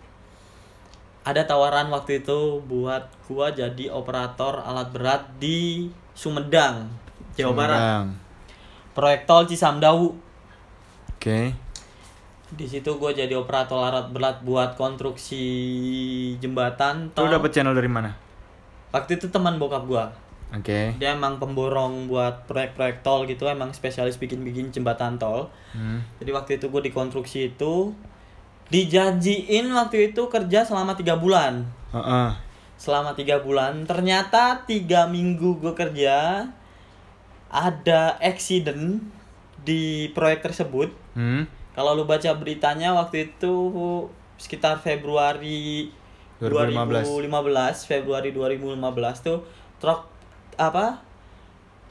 Speaker 2: ada tawaran waktu itu buat gua jadi operator alat berat di Sumedang Jawa Barat
Speaker 1: Sumedang.
Speaker 2: proyek tol Cisamdawu
Speaker 1: Oke.
Speaker 2: Di situ gue jadi operator alat berat buat konstruksi jembatan
Speaker 1: Lu
Speaker 2: tol
Speaker 1: dapet channel dari mana?
Speaker 2: waktu itu teman bokap gua
Speaker 1: Oke.
Speaker 2: dia emang pemborong buat proyek-proyek tol gitu emang spesialis bikin-bikin jembatan tol
Speaker 1: Hmm.
Speaker 2: jadi waktu itu gue dikonstruksi itu dijanjiin waktu itu kerja selama tiga bulan
Speaker 1: Heeh.
Speaker 2: selama tiga bulan ternyata tiga minggu gue kerja ada accident di proyek tersebut
Speaker 1: Hmm.
Speaker 2: Kalau lu baca beritanya waktu itu sekitar Februari
Speaker 1: 2015.
Speaker 2: 2015 Februari 2015 tuh truk apa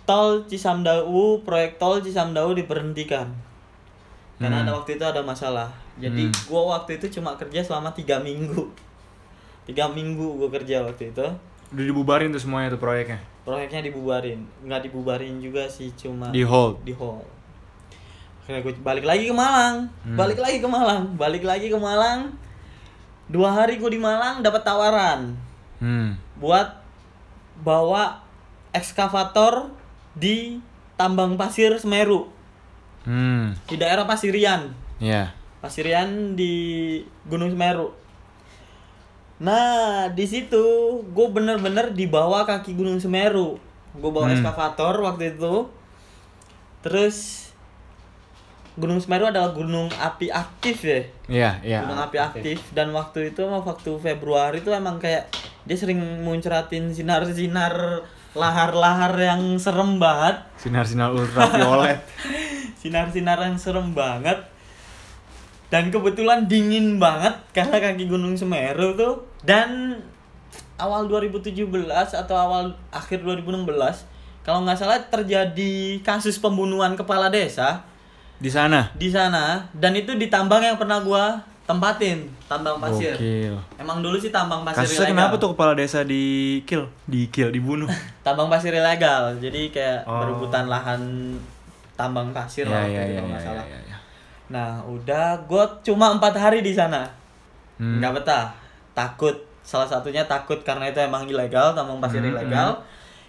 Speaker 2: tol Cisamdawu proyek tol Cisamdawu diberhentikan karena ada waktu itu ada masalah jadi
Speaker 1: Hmm.
Speaker 2: gua waktu itu cuma kerja selama tiga minggu tiga minggu gua kerja waktu itu
Speaker 1: Udah dibubarin tuh semuanya tuh proyeknya.
Speaker 2: proyeknya dibubarin nggak dibubarin juga sih cuma
Speaker 1: Di hold.
Speaker 2: di hall akhirnya gue balik lagi ke Malang
Speaker 1: Hmm.
Speaker 2: balik lagi ke Malang balik lagi ke Malang dua hari gue di Malang dapat tawaran
Speaker 1: Hmm.
Speaker 2: buat bawa ekskavator di tambang pasir Semeru
Speaker 1: Hmm.
Speaker 2: di daerah Pasirian.
Speaker 1: Ya.
Speaker 2: Pasirian di Gunung Semeru. Nah, di situ gue bener-bener di bawah kaki Gunung Semeru. Gue bawa
Speaker 1: Hmm.
Speaker 2: eskavator waktu itu. Terus Gunung Semeru adalah gunung api aktif ya.
Speaker 1: Iya, iya.
Speaker 2: gunung api aktif dan waktu itu waktu Februari itu emang kayak dia sering muncratin sinar-sinar lahar-lahar yang serem banget.
Speaker 1: Sinar-sinar ultraviolet. (laughs)
Speaker 2: sinar-sinar yang serem banget dan kebetulan dingin banget karena kaki Gunung Semeru tuh dan awal 2017 atau awal akhir 2016 kalau nggak salah terjadi kasus pembunuhan kepala desa
Speaker 1: Di sana.
Speaker 2: di sana dan itu di tambang yang pernah gua tempatin tambang pasir
Speaker 1: Gokil.
Speaker 2: emang dulu sih tambang pasir
Speaker 1: Kasusnya
Speaker 2: ilegal
Speaker 1: kenapa tuh kepala desa di kill? Di kill, dibunuh. (laughs)
Speaker 2: tambang pasir ilegal jadi kayak
Speaker 1: Oh.
Speaker 2: berebutan lahan tambang pasir
Speaker 1: Iya,
Speaker 2: lah
Speaker 1: iya,
Speaker 2: waktu itu
Speaker 1: iya,
Speaker 2: kalau nggak
Speaker 1: iya,
Speaker 2: salah.
Speaker 1: iya, iya.
Speaker 2: Nah, udah gue cuma empat hari di sana.
Speaker 1: Hmm.
Speaker 2: Nggak betah, takut. Salah satunya takut karena itu emang ilegal, tambang pasir
Speaker 1: Hmm,
Speaker 2: ilegal.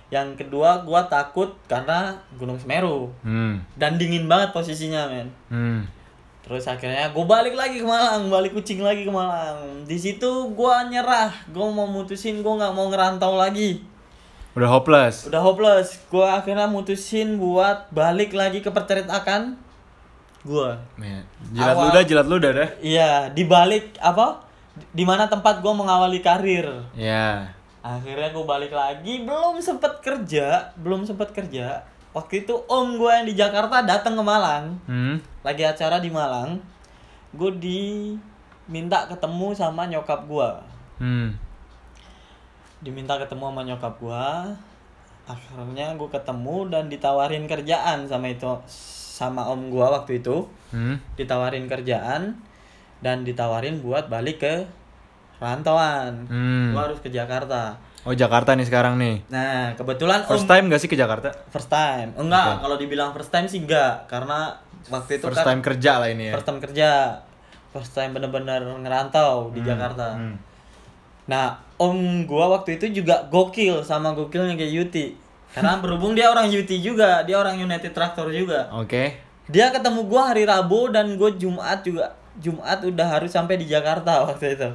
Speaker 2: Yang kedua, gue takut karena Gunung Semeru
Speaker 1: Hmm.
Speaker 2: dan dingin banget posisinya, men.
Speaker 1: Hmm.
Speaker 2: Terus akhirnya gue balik lagi ke Malang, balik kucing lagi ke Malang. Di situ gue nyerah, gue mau mutusin gue nggak mau ngerantau lagi.
Speaker 1: Udah hopeless.
Speaker 2: Udah hopeless, gue akhirnya mutusin buat balik lagi ke percetakan gue.
Speaker 1: Ya, Jilat
Speaker 2: Awal-
Speaker 1: ludah, jilat ludah dah.
Speaker 2: Iya, di balik apa? Di mana tempat gue mengawali karir.
Speaker 1: Ya.
Speaker 2: Akhirnya gue balik lagi, belum sempet kerja, belum sempet kerja. Waktu itu om gue yang di Jakarta datang ke Malang,
Speaker 1: Hmm.
Speaker 2: lagi acara di Malang. Gue diminta ketemu sama nyokap gue.
Speaker 1: Hmm.
Speaker 2: Diminta ketemu sama nyokap gue. Akhirnya gue ketemu dan ditawarin kerjaan sama itu sama om gue waktu itu.
Speaker 1: Hmm.
Speaker 2: ditawarin kerjaan dan ditawarin buat balik ke rantauan.
Speaker 1: Hmm.
Speaker 2: Gua harus ke Jakarta.
Speaker 1: Oh Jakarta nih sekarang nih.
Speaker 2: Nah, kebetulan
Speaker 1: First
Speaker 2: Om
Speaker 1: time gak sih ke Jakarta?
Speaker 2: first time. Enggak, kalau dibilang first time sih enggak karena waktu itu
Speaker 1: First
Speaker 2: kan
Speaker 1: time kerja lah ini ya.
Speaker 2: first time kerja. First time bener-bener ngerantau di Jakarta.
Speaker 1: Hmm.
Speaker 2: Nah, om gua waktu itu juga gokil sama gokilnya kayak Yuti. Karena (laughs) berhubung dia orang Yuti juga, dia orang United Tractor juga.
Speaker 1: Oke.
Speaker 2: Dia ketemu gua hari Rabu dan gue Jumat juga Jumat udah harus sampai di Jakarta waktu itu.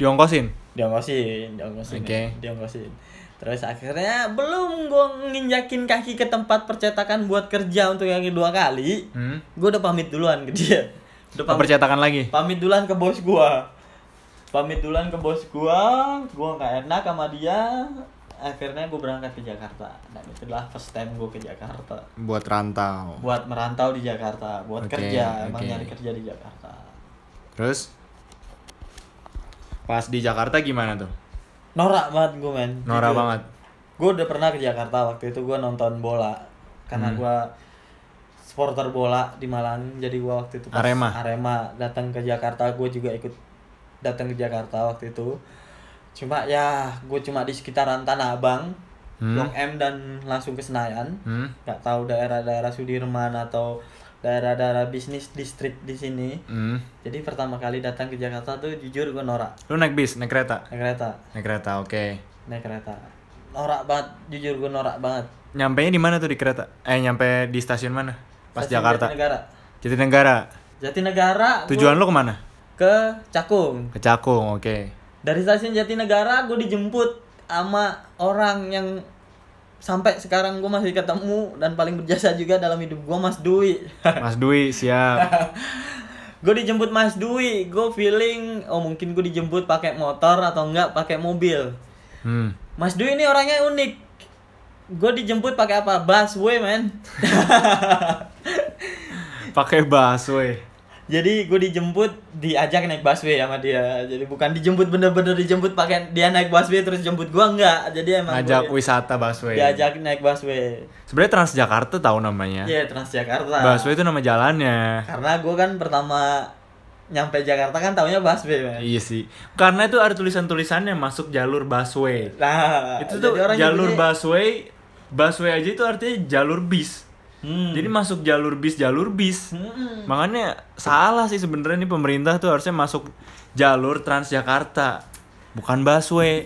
Speaker 1: Diongkosin.
Speaker 2: Diongkosin, diongkosin.
Speaker 1: Oke.
Speaker 2: Diongkosin. Terus akhirnya belum gue nginjakin kaki ke tempat percetakan buat kerja untuk yang kedua kali.
Speaker 1: Hmm.
Speaker 2: Gue udah pamit duluan ke dia. Udah pamit,
Speaker 1: Percetakan lagi.
Speaker 2: pamit duluan ke bos gua. Pamit duluan ke bos gua, gua nggak enak sama dia. Akhirnya gue berangkat ke Jakarta. Dan itulah first time gue ke Jakarta
Speaker 1: Buat rantau.
Speaker 2: buat merantau di Jakarta, buat
Speaker 1: Oke,
Speaker 2: kerja, emang
Speaker 1: oke.
Speaker 2: nyari kerja di Jakarta.
Speaker 1: Terus pas di Jakarta gimana tuh?
Speaker 2: Norak banget gue men.
Speaker 1: Norak banget.
Speaker 2: Gue udah pernah ke Jakarta waktu itu gue nonton bola karena
Speaker 1: Hmm.
Speaker 2: gue supporter bola di Malang. Jadi gue waktu itu pas
Speaker 1: Arema.
Speaker 2: Arema datang ke Jakarta, gue juga ikut datang ke Jakarta waktu itu. Cuma ya gue cuma di sekitaran Tanah Abang,
Speaker 1: Hmm.
Speaker 2: Blok M dan langsung ke Senayan.
Speaker 1: Hmm.
Speaker 2: Gak tahu daerah-daerah Sudirman atau daerah-daerah bisnis distrik di sini.
Speaker 1: Hmm.
Speaker 2: Jadi pertama kali datang ke Jakarta tuh jujur gue norak
Speaker 1: Lu naik bis, naik kereta?
Speaker 2: naik kereta,
Speaker 1: Naik kereta, oke.
Speaker 2: naik kereta. Norak banget, jujur gue norak banget.
Speaker 1: Nyampe di mana tuh di kereta? Eh nyampe di stasiun mana? Pas
Speaker 2: Stasiun
Speaker 1: Jakarta.
Speaker 2: Jatinegara.
Speaker 1: Jatinegara.
Speaker 2: Jatinegara. gua
Speaker 1: Tujuan lu ke mana?
Speaker 2: ke Cakung.
Speaker 1: Ke Cakung, oke.
Speaker 2: Dari stasiun Jatinegara gue dijemput sama orang yang sampai sekarang gue masih ketemu dan paling berjasa juga dalam hidup gue Mas Dwi. (laughs)
Speaker 1: Mas Dwi siap. (laughs)
Speaker 2: gue dijemput Mas Dwi, gue feeling oh mungkin gue dijemput pakai motor atau enggak pakai mobil.
Speaker 1: Hmm.
Speaker 2: Mas Dwi ini orangnya unik. Gue dijemput pakai apa? Busway, men. (laughs)
Speaker 1: Pakai busway.
Speaker 2: Jadi gue dijemput diajak naik busway sama dia. Jadi bukan dijemput bener-bener dijemput pakai dia naik busway terus jemput gua enggak. Jadi emang gua
Speaker 1: wisata busway.
Speaker 2: diajak naik busway.
Speaker 1: Sebenarnya Transjakarta tahu namanya.
Speaker 2: Iya, Transjakarta.
Speaker 1: Busway itu nama jalannya.
Speaker 2: Karena gue kan pertama nyampe Jakarta kan taunya busway, men.
Speaker 1: Iya sih. Karena itu ada tulisan-tulisannya masuk jalur busway.
Speaker 2: Nah,
Speaker 1: itu tuh jalur busway. Busway aja itu artinya jalur bis.
Speaker 2: Hmm.
Speaker 1: Jadi masuk jalur bis, jalur bis.
Speaker 2: Hmm.
Speaker 1: Makanya salah sih sebenarnya nih pemerintah tuh harusnya masuk jalur Transjakarta, bukan busway.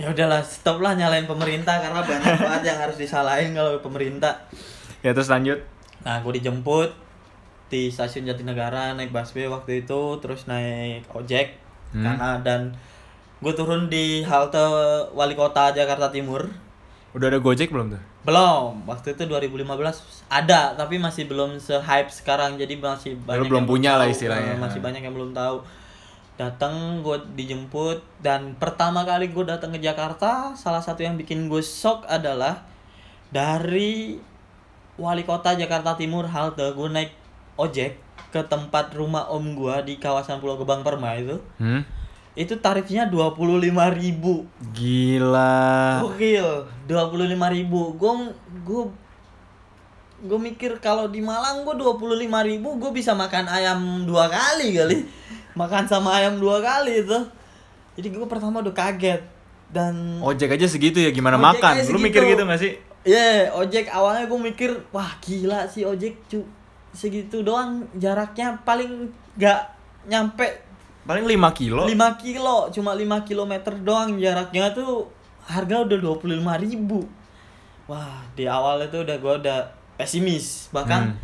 Speaker 2: Ya udahlah, stop lah nyalain pemerintah karena banyak (laughs) banget yang harus disalahin kalau pemerintah.
Speaker 1: Ya terus lanjut.
Speaker 2: Nah, gue dijemput di stasiun Jatinegara naik busway waktu itu, terus naik ojek
Speaker 1: Hmm.
Speaker 2: karena dan gue turun di halte wali kota Jakarta Timur.
Speaker 1: Udah ada Gojek belum tuh?
Speaker 2: Belum, waktu itu 2015 ada, tapi masih belum se-hype sekarang, jadi masih banyak
Speaker 1: belum
Speaker 2: yang
Speaker 1: punya lah istilahnya.
Speaker 2: Eh, masih banyak yang belum tahu. Datang gue dijemput dan pertama kali gue datang ke Jakarta, salah satu yang bikin gue shock adalah dari wali kota Jakarta Timur halte gue naik ojek ke tempat rumah om gue di kawasan Pulau Gebang Permai itu.
Speaker 1: Hmm?
Speaker 2: Itu tarifnya 25.000 ribu
Speaker 1: Gila.
Speaker 2: Gokil, dua puluh lima ribu. Gue gue gue mikir kalau di Malang gue dua puluh lima ribu gue bisa makan ayam dua kali kali, makan sama ayam dua kali itu. Jadi gue pertama udah kaget dan
Speaker 1: Ojek aja segitu ya gimana
Speaker 2: Ojek
Speaker 1: makan? Lu mikir gitu gak sih?
Speaker 2: ya ojek awalnya gue mikir wah gila sih ojek cu segitu doang jaraknya paling nggak nyampe
Speaker 1: Paling 5 kilo.
Speaker 2: 5 kilo cuma 5 kilometer doang jaraknya tuh harga udah 25.000 ribu wah di awal itu udah gua udah pesimis bahkan
Speaker 1: Hmm.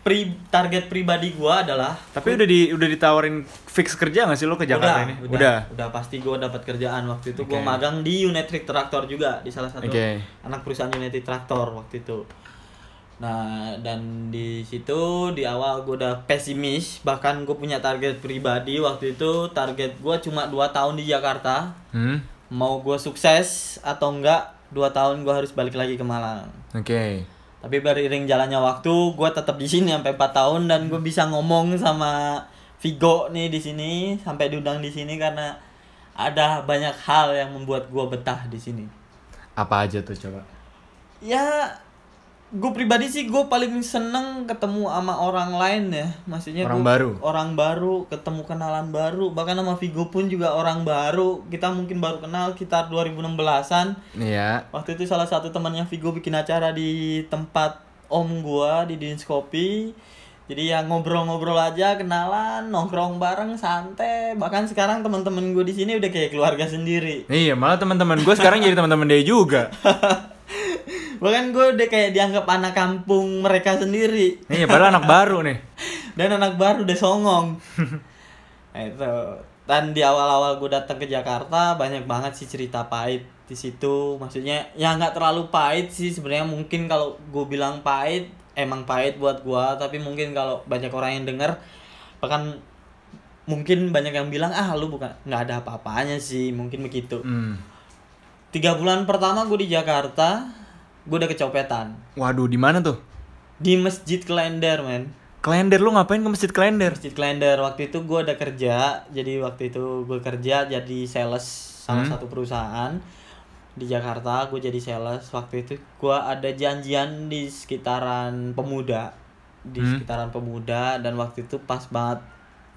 Speaker 2: pri target pribadi gua adalah
Speaker 1: Tapi udah di udah ditawarin fix kerja gak sih lo ke Jakarta
Speaker 2: udah,
Speaker 1: ini?
Speaker 2: udah udah pasti gua dapat kerjaan waktu itu gua
Speaker 1: Oke.
Speaker 2: magang di United Traktor juga di salah satu
Speaker 1: Oke.
Speaker 2: anak perusahaan United Traktor waktu itu Nah, dan di situ di awal gue udah pesimis, bahkan gue punya target pribadi waktu itu target gue cuma 2 tahun di Jakarta.
Speaker 1: Hmm?
Speaker 2: Mau gue sukses atau enggak, 2 tahun gue harus balik lagi ke Malang.
Speaker 1: Oke.
Speaker 2: Tapi beriring jalannya waktu, gue tetap di sini sampai 4 tahun dan gue bisa ngomong sama Vigo nih di sini sampai diundang di sini karena ada banyak hal yang membuat gue betah di sini.
Speaker 1: Apa aja tuh coba?
Speaker 2: ya gue pribadi sih gue paling seneng ketemu sama orang lain ya. Maksudnya
Speaker 1: Orang
Speaker 2: gua-
Speaker 1: baru?
Speaker 2: orang baru ketemu kenalan baru. Bahkan sama Vigo pun juga orang baru. Kita mungkin baru kenal sekitar 2016an
Speaker 1: Iya.
Speaker 2: waktu itu salah satu temannya Vigo bikin acara di tempat om gua di Dins Kopi jadi ya ngobrol-ngobrol aja kenalan nongkrong bareng santai. Bahkan sekarang teman-teman gue di sini udah kayak keluarga sendiri.
Speaker 1: Iya, malah teman-teman gue sekarang jadi teman-teman dia juga. (laughs)
Speaker 2: bahkan gue udah kayak dianggap anak kampung mereka sendiri.
Speaker 1: Iya, padahal anak baru nih. (laughs)
Speaker 2: dan anak baru udah songong. (laughs) Nah, itu. Dan di awal-awal gue datang ke Jakarta banyak banget sih cerita pahit di situ. Maksudnya ya nggak terlalu pahit sih sebenarnya. Mungkin kalau gue bilang pahit emang pahit buat gue tapi mungkin kalau banyak orang yang denger bahkan mungkin banyak yang bilang ah lu bukan nggak ada apa-apanya sih mungkin begitu
Speaker 1: Hmm.
Speaker 2: tiga bulan pertama gue di Jakarta gue udah kecopetan
Speaker 1: Waduh, di mana tuh?
Speaker 2: di masjid Klender men
Speaker 1: Klender lu ngapain ke masjid Klender?
Speaker 2: Masjid Klender waktu itu gue udah kerja jadi waktu itu gue kerja jadi sales salah
Speaker 1: Hmm.
Speaker 2: satu perusahaan di Jakarta gue jadi sales waktu itu gue ada janjian di sekitaran pemuda di
Speaker 1: Hmm.
Speaker 2: sekitaran pemuda dan waktu itu pas banget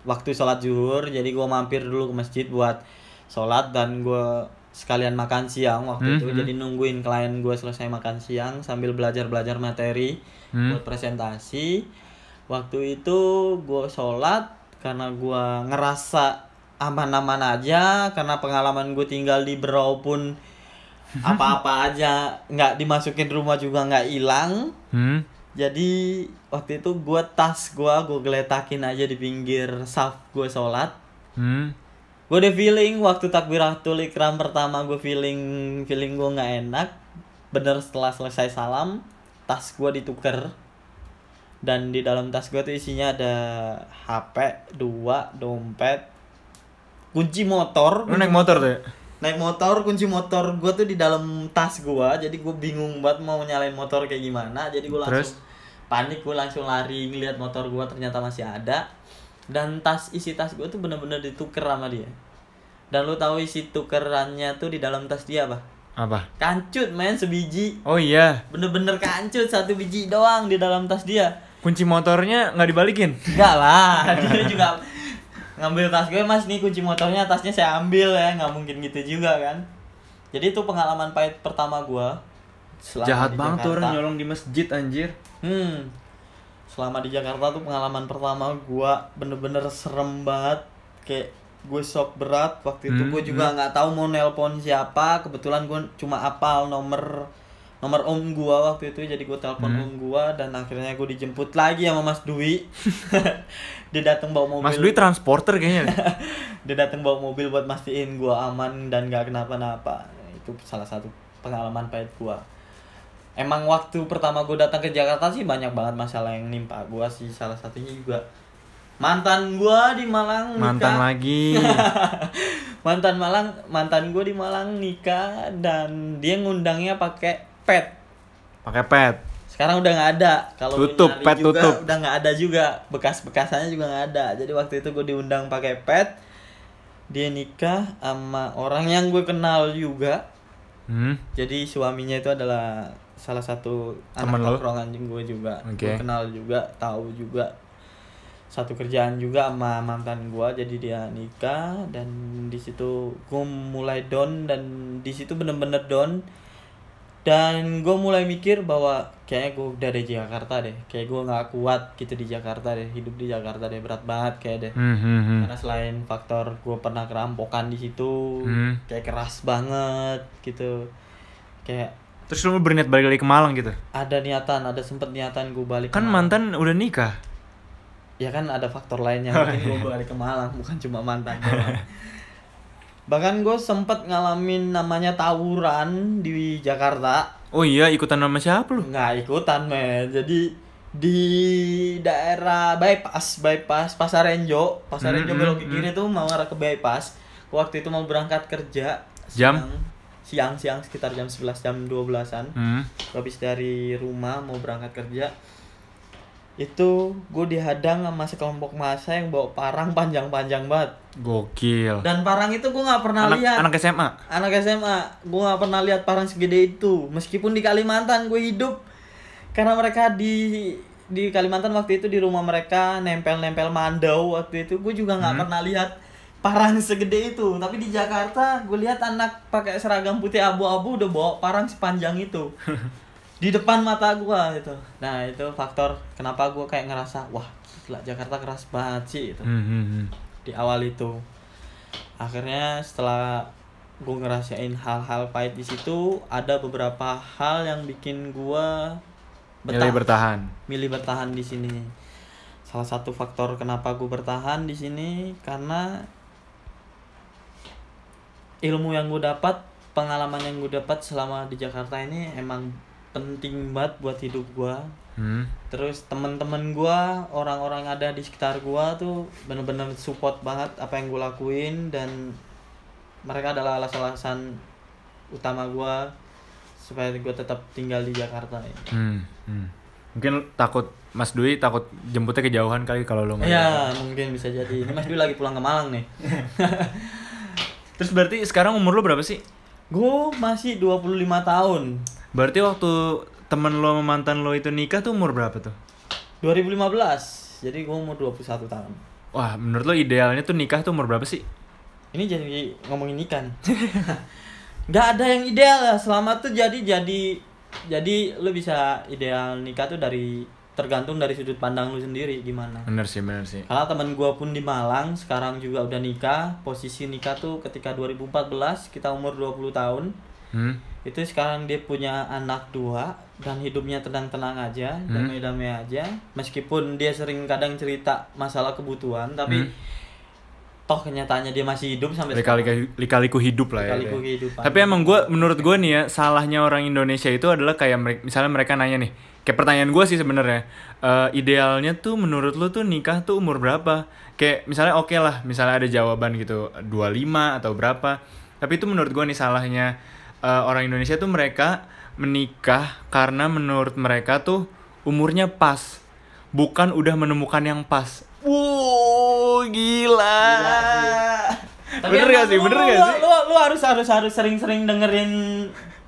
Speaker 2: waktu sholat zuhur jadi gue mampir dulu ke masjid buat sholat dan gue sekalian makan siang waktu
Speaker 1: Hmm,
Speaker 2: itu
Speaker 1: hmm.
Speaker 2: jadi nungguin klien gue selesai makan siang sambil belajar belajar materi
Speaker 1: Hmm.
Speaker 2: buat presentasi waktu itu gue sholat karena gue ngerasa aman-aman aja karena pengalaman gue tinggal di Berau pun apa-apa aja nggak dimasukin rumah juga nggak hilang
Speaker 1: Hmm?
Speaker 2: jadi waktu itu gue tas gue gue geletakin aja di pinggir saf gue sholat
Speaker 1: Hmm?
Speaker 2: gue udah feeling waktu takbiratul ikram pertama gue feeling feeling gue nggak enak bener setelah selesai salam tas gue dituker dan di dalam tas gue tuh isinya ada HP dua dompet kunci motor
Speaker 1: Lu naik motor tuh ya?
Speaker 2: Naik motor kunci motor gue tuh di dalam tas gue jadi gue bingung banget mau nyalain motor kayak gimana jadi gue langsung
Speaker 1: Terus?
Speaker 2: panik gue langsung lari ngeliat motor gue ternyata masih ada dan tas isi tas gue tuh bener-bener dituker sama dia dan lu tahu isi tukerannya tuh di dalam tas dia apa
Speaker 1: Apa?
Speaker 2: kancut men sebiji
Speaker 1: Oh iya,
Speaker 2: bener-bener kancut satu biji doang di dalam tas dia
Speaker 1: kunci motornya nggak dibalikin.
Speaker 2: enggak lah (laughs) dia juga ngambil tas gue mas nih kunci motornya tasnya saya ambil ya. Nggak mungkin gitu juga kan? Jadi itu pengalaman pahit pertama gue
Speaker 1: Jahat banget tuh orang nyolong di masjid anjir.
Speaker 2: hmm. Selama di Jakarta tuh pengalaman pertama gue bener-bener serem banget. Kayak gue shock berat waktu itu.
Speaker 1: Hmm,
Speaker 2: gue juga nggak tahu mau nelpon siapa. Kebetulan gue cuma apal nomor nomor om gua waktu itu jadi gua telepon
Speaker 1: Hmm.
Speaker 2: om gua dan akhirnya gua dijemput lagi sama Mas Dwi (laughs) dia datang bawa mobil
Speaker 1: Mas Dwi transporter kayaknya. (laughs)
Speaker 2: dia datang bawa mobil buat mastiin gua aman dan gak kenapa-napa itu salah satu pengalaman pahit gua emang waktu pertama gua datang ke Jakarta sih banyak banget masalah yang nimpa gua sih salah satunya juga mantan gua di Malang nikah.
Speaker 1: Mantan lagi. (laughs)
Speaker 2: mantan Malang mantan gua di Malang nikah dan dia ngundangnya pakai pet.
Speaker 1: Pakai pet.
Speaker 2: sekarang udah nggak ada. Kalau
Speaker 1: Tutup, pet
Speaker 2: juga,
Speaker 1: tutup.
Speaker 2: udah nggak ada juga. Bekas-bekasannya juga nggak ada. Jadi waktu itu gue diundang pakai pet. Dia nikah sama orang yang gue kenal juga.
Speaker 1: Hmm.
Speaker 2: jadi suaminya itu adalah salah satu
Speaker 1: Temen
Speaker 2: anak tongkrongan gue juga.
Speaker 1: Oke.
Speaker 2: gue kenal juga tahu juga. Satu kerjaan juga sama mantan gue jadi dia nikah dan di situ gue mulai down dan di situ bener-bener down dan gue mulai mikir bahwa kayaknya gue udah di Jakarta deh kayak gue nggak kuat gitu di Jakarta deh hidup di Jakarta deh berat banget kayak deh
Speaker 1: Hmm, hmm,
Speaker 2: karena selain faktor gue pernah kerampokan di situ
Speaker 1: Hmm.
Speaker 2: kayak keras banget gitu kayak
Speaker 1: Terus lu berniat balik lagi ke Malang gitu.
Speaker 2: ada niatan ada sempet niatan gue balik
Speaker 1: Kan mantan udah nikah.
Speaker 2: ya kan ada faktor lainnya
Speaker 1: Oh,
Speaker 2: mungkin gue balik ke Malang bukan cuma mantan. (laughs) bahkan gue sempet ngalamin namanya tawuran di Jakarta.
Speaker 1: Oh iya, ikutan sama siapa lu?
Speaker 2: nggak ikutan men. Jadi di daerah bypass bypass pasar Renjo pasar
Speaker 1: Hmm,
Speaker 2: Renjo
Speaker 1: hmm,
Speaker 2: belok ke kiri tuh mau arah ke bypass. Waktu itu mau berangkat kerja
Speaker 1: Jam?
Speaker 2: siang. Siang siang sekitar jam 11 jam 12an
Speaker 1: Hmm.
Speaker 2: habis dari rumah mau berangkat kerja itu gue dihadang sama sekelompok masa yang bawa parang panjang-panjang banget.
Speaker 1: Gokil.
Speaker 2: dan parang itu gue nggak pernah
Speaker 1: Anak,
Speaker 2: lihat.
Speaker 1: anak SMA.
Speaker 2: anak SMA gue nggak pernah lihat parang segede itu. Meskipun di Kalimantan gue hidup. Karena mereka di di Kalimantan waktu itu di rumah mereka nempel-nempel mandau waktu itu. Gue juga nggak pernah lihat parang segede itu. Tapi di Jakarta gue lihat anak pakai seragam putih abu-abu udah bawa parang sepanjang itu (laughs) di depan mata gue itu nah itu faktor kenapa gue kayak ngerasa wah gila Jakarta keras banget sih itu
Speaker 1: Hmm, hmm, hmm.
Speaker 2: di awal itu. Akhirnya setelah gue ngerasain hal-hal pahit di situ ada beberapa hal yang bikin gue
Speaker 1: Milih bertahan.
Speaker 2: milih bertahan di sini. Salah satu faktor kenapa gue bertahan di sini karena ilmu yang gue dapat pengalaman yang gue dapat selama di Jakarta ini emang penting banget buat hidup gue
Speaker 1: Hmm.
Speaker 2: terus teman-teman gua orang-orang ada di sekitar gua tuh bener-bener support banget apa yang gue lakuin dan mereka adalah alasan-alasan utama gua supaya gue tetap tinggal di Jakarta ini.
Speaker 1: Hmm, hmm. Mungkin takut Mas Dwi takut jemputnya kejauhan kali kalau lo nggak
Speaker 2: Ya mungkin bisa jadi. Ini Mas Dwi lagi pulang ke Malang nih. (laughs)
Speaker 1: Terus berarti sekarang umur lo berapa sih?
Speaker 2: gue masih 25 tahun.
Speaker 1: Berarti waktu temen lo sama mantan lo itu nikah tuh umur berapa tuh?
Speaker 2: 2015. Jadi gue umur 21 tahun.
Speaker 1: Wah, menurut lo idealnya tuh nikah tuh umur berapa sih?
Speaker 2: Ini jadi ngomongin nikah nih. (laughs) Nggak ada yang ideal ya. Selama tuh jadi jadi jadi lu bisa ideal nikah tuh dari tergantung dari sudut pandang lu sendiri gimana.
Speaker 1: Bener sih, bener sih.
Speaker 2: Karena temen gua pun di Malang sekarang juga udah nikah. Posisi nikah tuh ketika 2014 kita umur 20 tahun.
Speaker 1: Hmm.
Speaker 2: Itu sekarang dia punya anak dua dan hidupnya tenang-tenang aja,
Speaker 1: Hmm.
Speaker 2: damai-damai aja. Meskipun dia sering kadang cerita masalah kebutuhan, tapi
Speaker 1: Hmm.
Speaker 2: toh kenyataannya dia masih hidup sampai
Speaker 1: Lika-liku hidup lah ya.
Speaker 2: Lika-liku
Speaker 1: dia.
Speaker 2: kehidupan.
Speaker 1: Tapi emang gue, menurut gue nih ya, salahnya orang Indonesia itu adalah kayak misalnya mereka nanya nih, kayak pertanyaan gue sih sebenarnya, eh, idealnya tuh menurut lu tuh nikah tuh umur berapa? Kayak misalnya oke lah, misalnya ada jawaban gitu 25 atau berapa. Tapi itu menurut gue nih salahnya eh, orang Indonesia tuh mereka menikah karena menurut mereka tuh umurnya pas, bukan udah menemukan yang pas. Wow, gila.
Speaker 2: Tapi
Speaker 1: bener gak sih?
Speaker 2: lu-
Speaker 1: Bener
Speaker 2: lu,
Speaker 1: gak
Speaker 2: lu,
Speaker 1: sih?
Speaker 2: Lu, lu harus harus harus sering-sering dengerin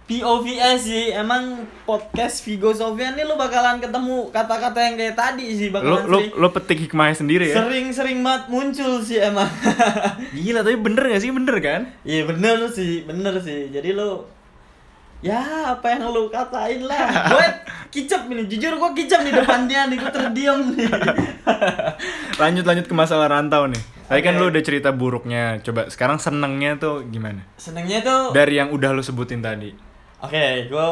Speaker 2: POVS sih. Emang podcast Vigo Sofian nih lu bakalan ketemu kata-kata yang kayak tadi sih bakalan
Speaker 1: lo
Speaker 2: sering
Speaker 1: lo petik hikmahnya sendiri ya.
Speaker 2: sering-sering banget muncul sih emang. (laughs)
Speaker 1: Gila, tapi bener gak sih? Bener kan?
Speaker 2: Iya bener sih, bener sih. Jadi lu ya apa yang lu katain lah. (laughs) gue kicep ini, jujur gue kicep di depannya nih, gue terdiam nih. (laughs)
Speaker 1: Lanjut lanjut ke masalah rantau nih. Tadi kan
Speaker 2: Oke.
Speaker 1: lu udah cerita buruknya. Coba sekarang senengnya tuh gimana?
Speaker 2: Senengnya tuh
Speaker 1: Dari yang udah lu sebutin tadi.
Speaker 2: Oke, gue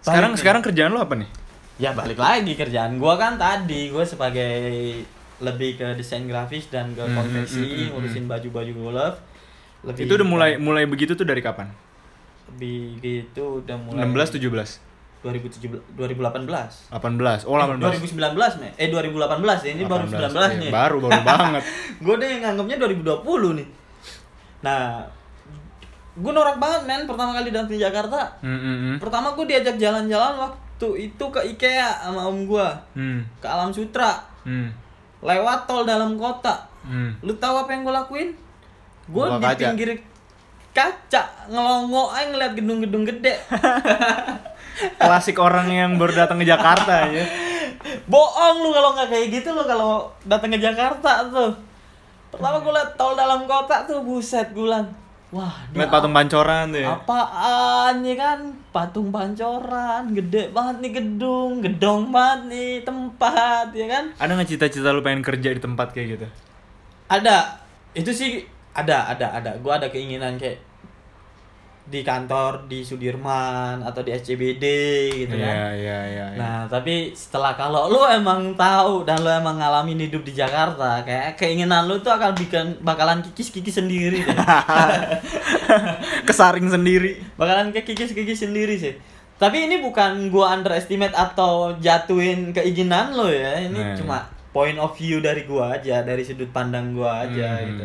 Speaker 1: Sekarang
Speaker 2: nih.
Speaker 1: sekarang kerjaan lu apa nih?
Speaker 2: Ya balik lagi kerjaan gua kan tadi gua sebagai lebih ke desain grafis dan ke
Speaker 1: Hmm,
Speaker 2: konveksi
Speaker 1: hmm, hmm, hmm,
Speaker 2: ngurusin baju-baju golf. Lebih
Speaker 1: Itu udah mulai mulai begitu tuh dari kapan?
Speaker 2: lebih gitu udah mulai
Speaker 1: 16 17
Speaker 2: 2017 2018.
Speaker 1: 18. Oh, 18.
Speaker 2: 2019 nih. Eh 2018 ya. Ini baru
Speaker 1: 18.
Speaker 2: 19
Speaker 1: Iya,
Speaker 2: nih.
Speaker 1: Baru baru (laughs) banget.
Speaker 2: gue deh nganggapnya 2020 nih. Nah, gue norak banget men pertama kali datang ke Jakarta.
Speaker 1: Hmm, hmm.
Speaker 2: Pertama gue diajak jalan-jalan waktu itu ke IKEA sama om gue.
Speaker 1: Hmm.
Speaker 2: Ke Alam Sutra.
Speaker 1: Hmm.
Speaker 2: Lewat tol dalam kota.
Speaker 1: Hmm.
Speaker 2: Lu tahu apa yang gue lakuin? Gue di
Speaker 1: kaca.
Speaker 2: pinggir kaca ngelongo aja ngeliat gedung-gedung gede. (laughs)
Speaker 1: Klasik orang yang baru datang ke Jakarta ya.
Speaker 2: Bohong lu kalau nggak kayak gitu lu kalau datang ke Jakarta tuh. Pertama gue liat tol dalam kota tuh buset gulan. Wah,
Speaker 1: Ngeliat patung pancoran tuh ya.
Speaker 2: apaan ya kan? Patung pancoran, gede banget nih gedung, gedong banget nih tempat ya kan?
Speaker 1: Ada nggak cita-cita lu pengen kerja di tempat kayak gitu?
Speaker 2: Ada. Itu sih ada, ada, ada. Gue ada keinginan kayak di kantor di Sudirman atau di SCBD gitu kan.
Speaker 1: Iya, iya, iya. iya.
Speaker 2: Nah, tapi setelah kalau lu emang tahu dan lu emang ngalamin hidup di Jakarta, kayak keinginan lu tuh akan bikin bakalan kikis-kikis sendiri deh. (laughs)
Speaker 1: Kesaring sendiri.
Speaker 2: bakalan kikis-kikis sendiri sih. Tapi ini bukan gua underestimate atau jatuhin keinginan lo ya. Ini
Speaker 1: Nah.
Speaker 2: cuma point of view dari gua aja, dari sudut pandang gua aja
Speaker 1: Hmm.
Speaker 2: gitu.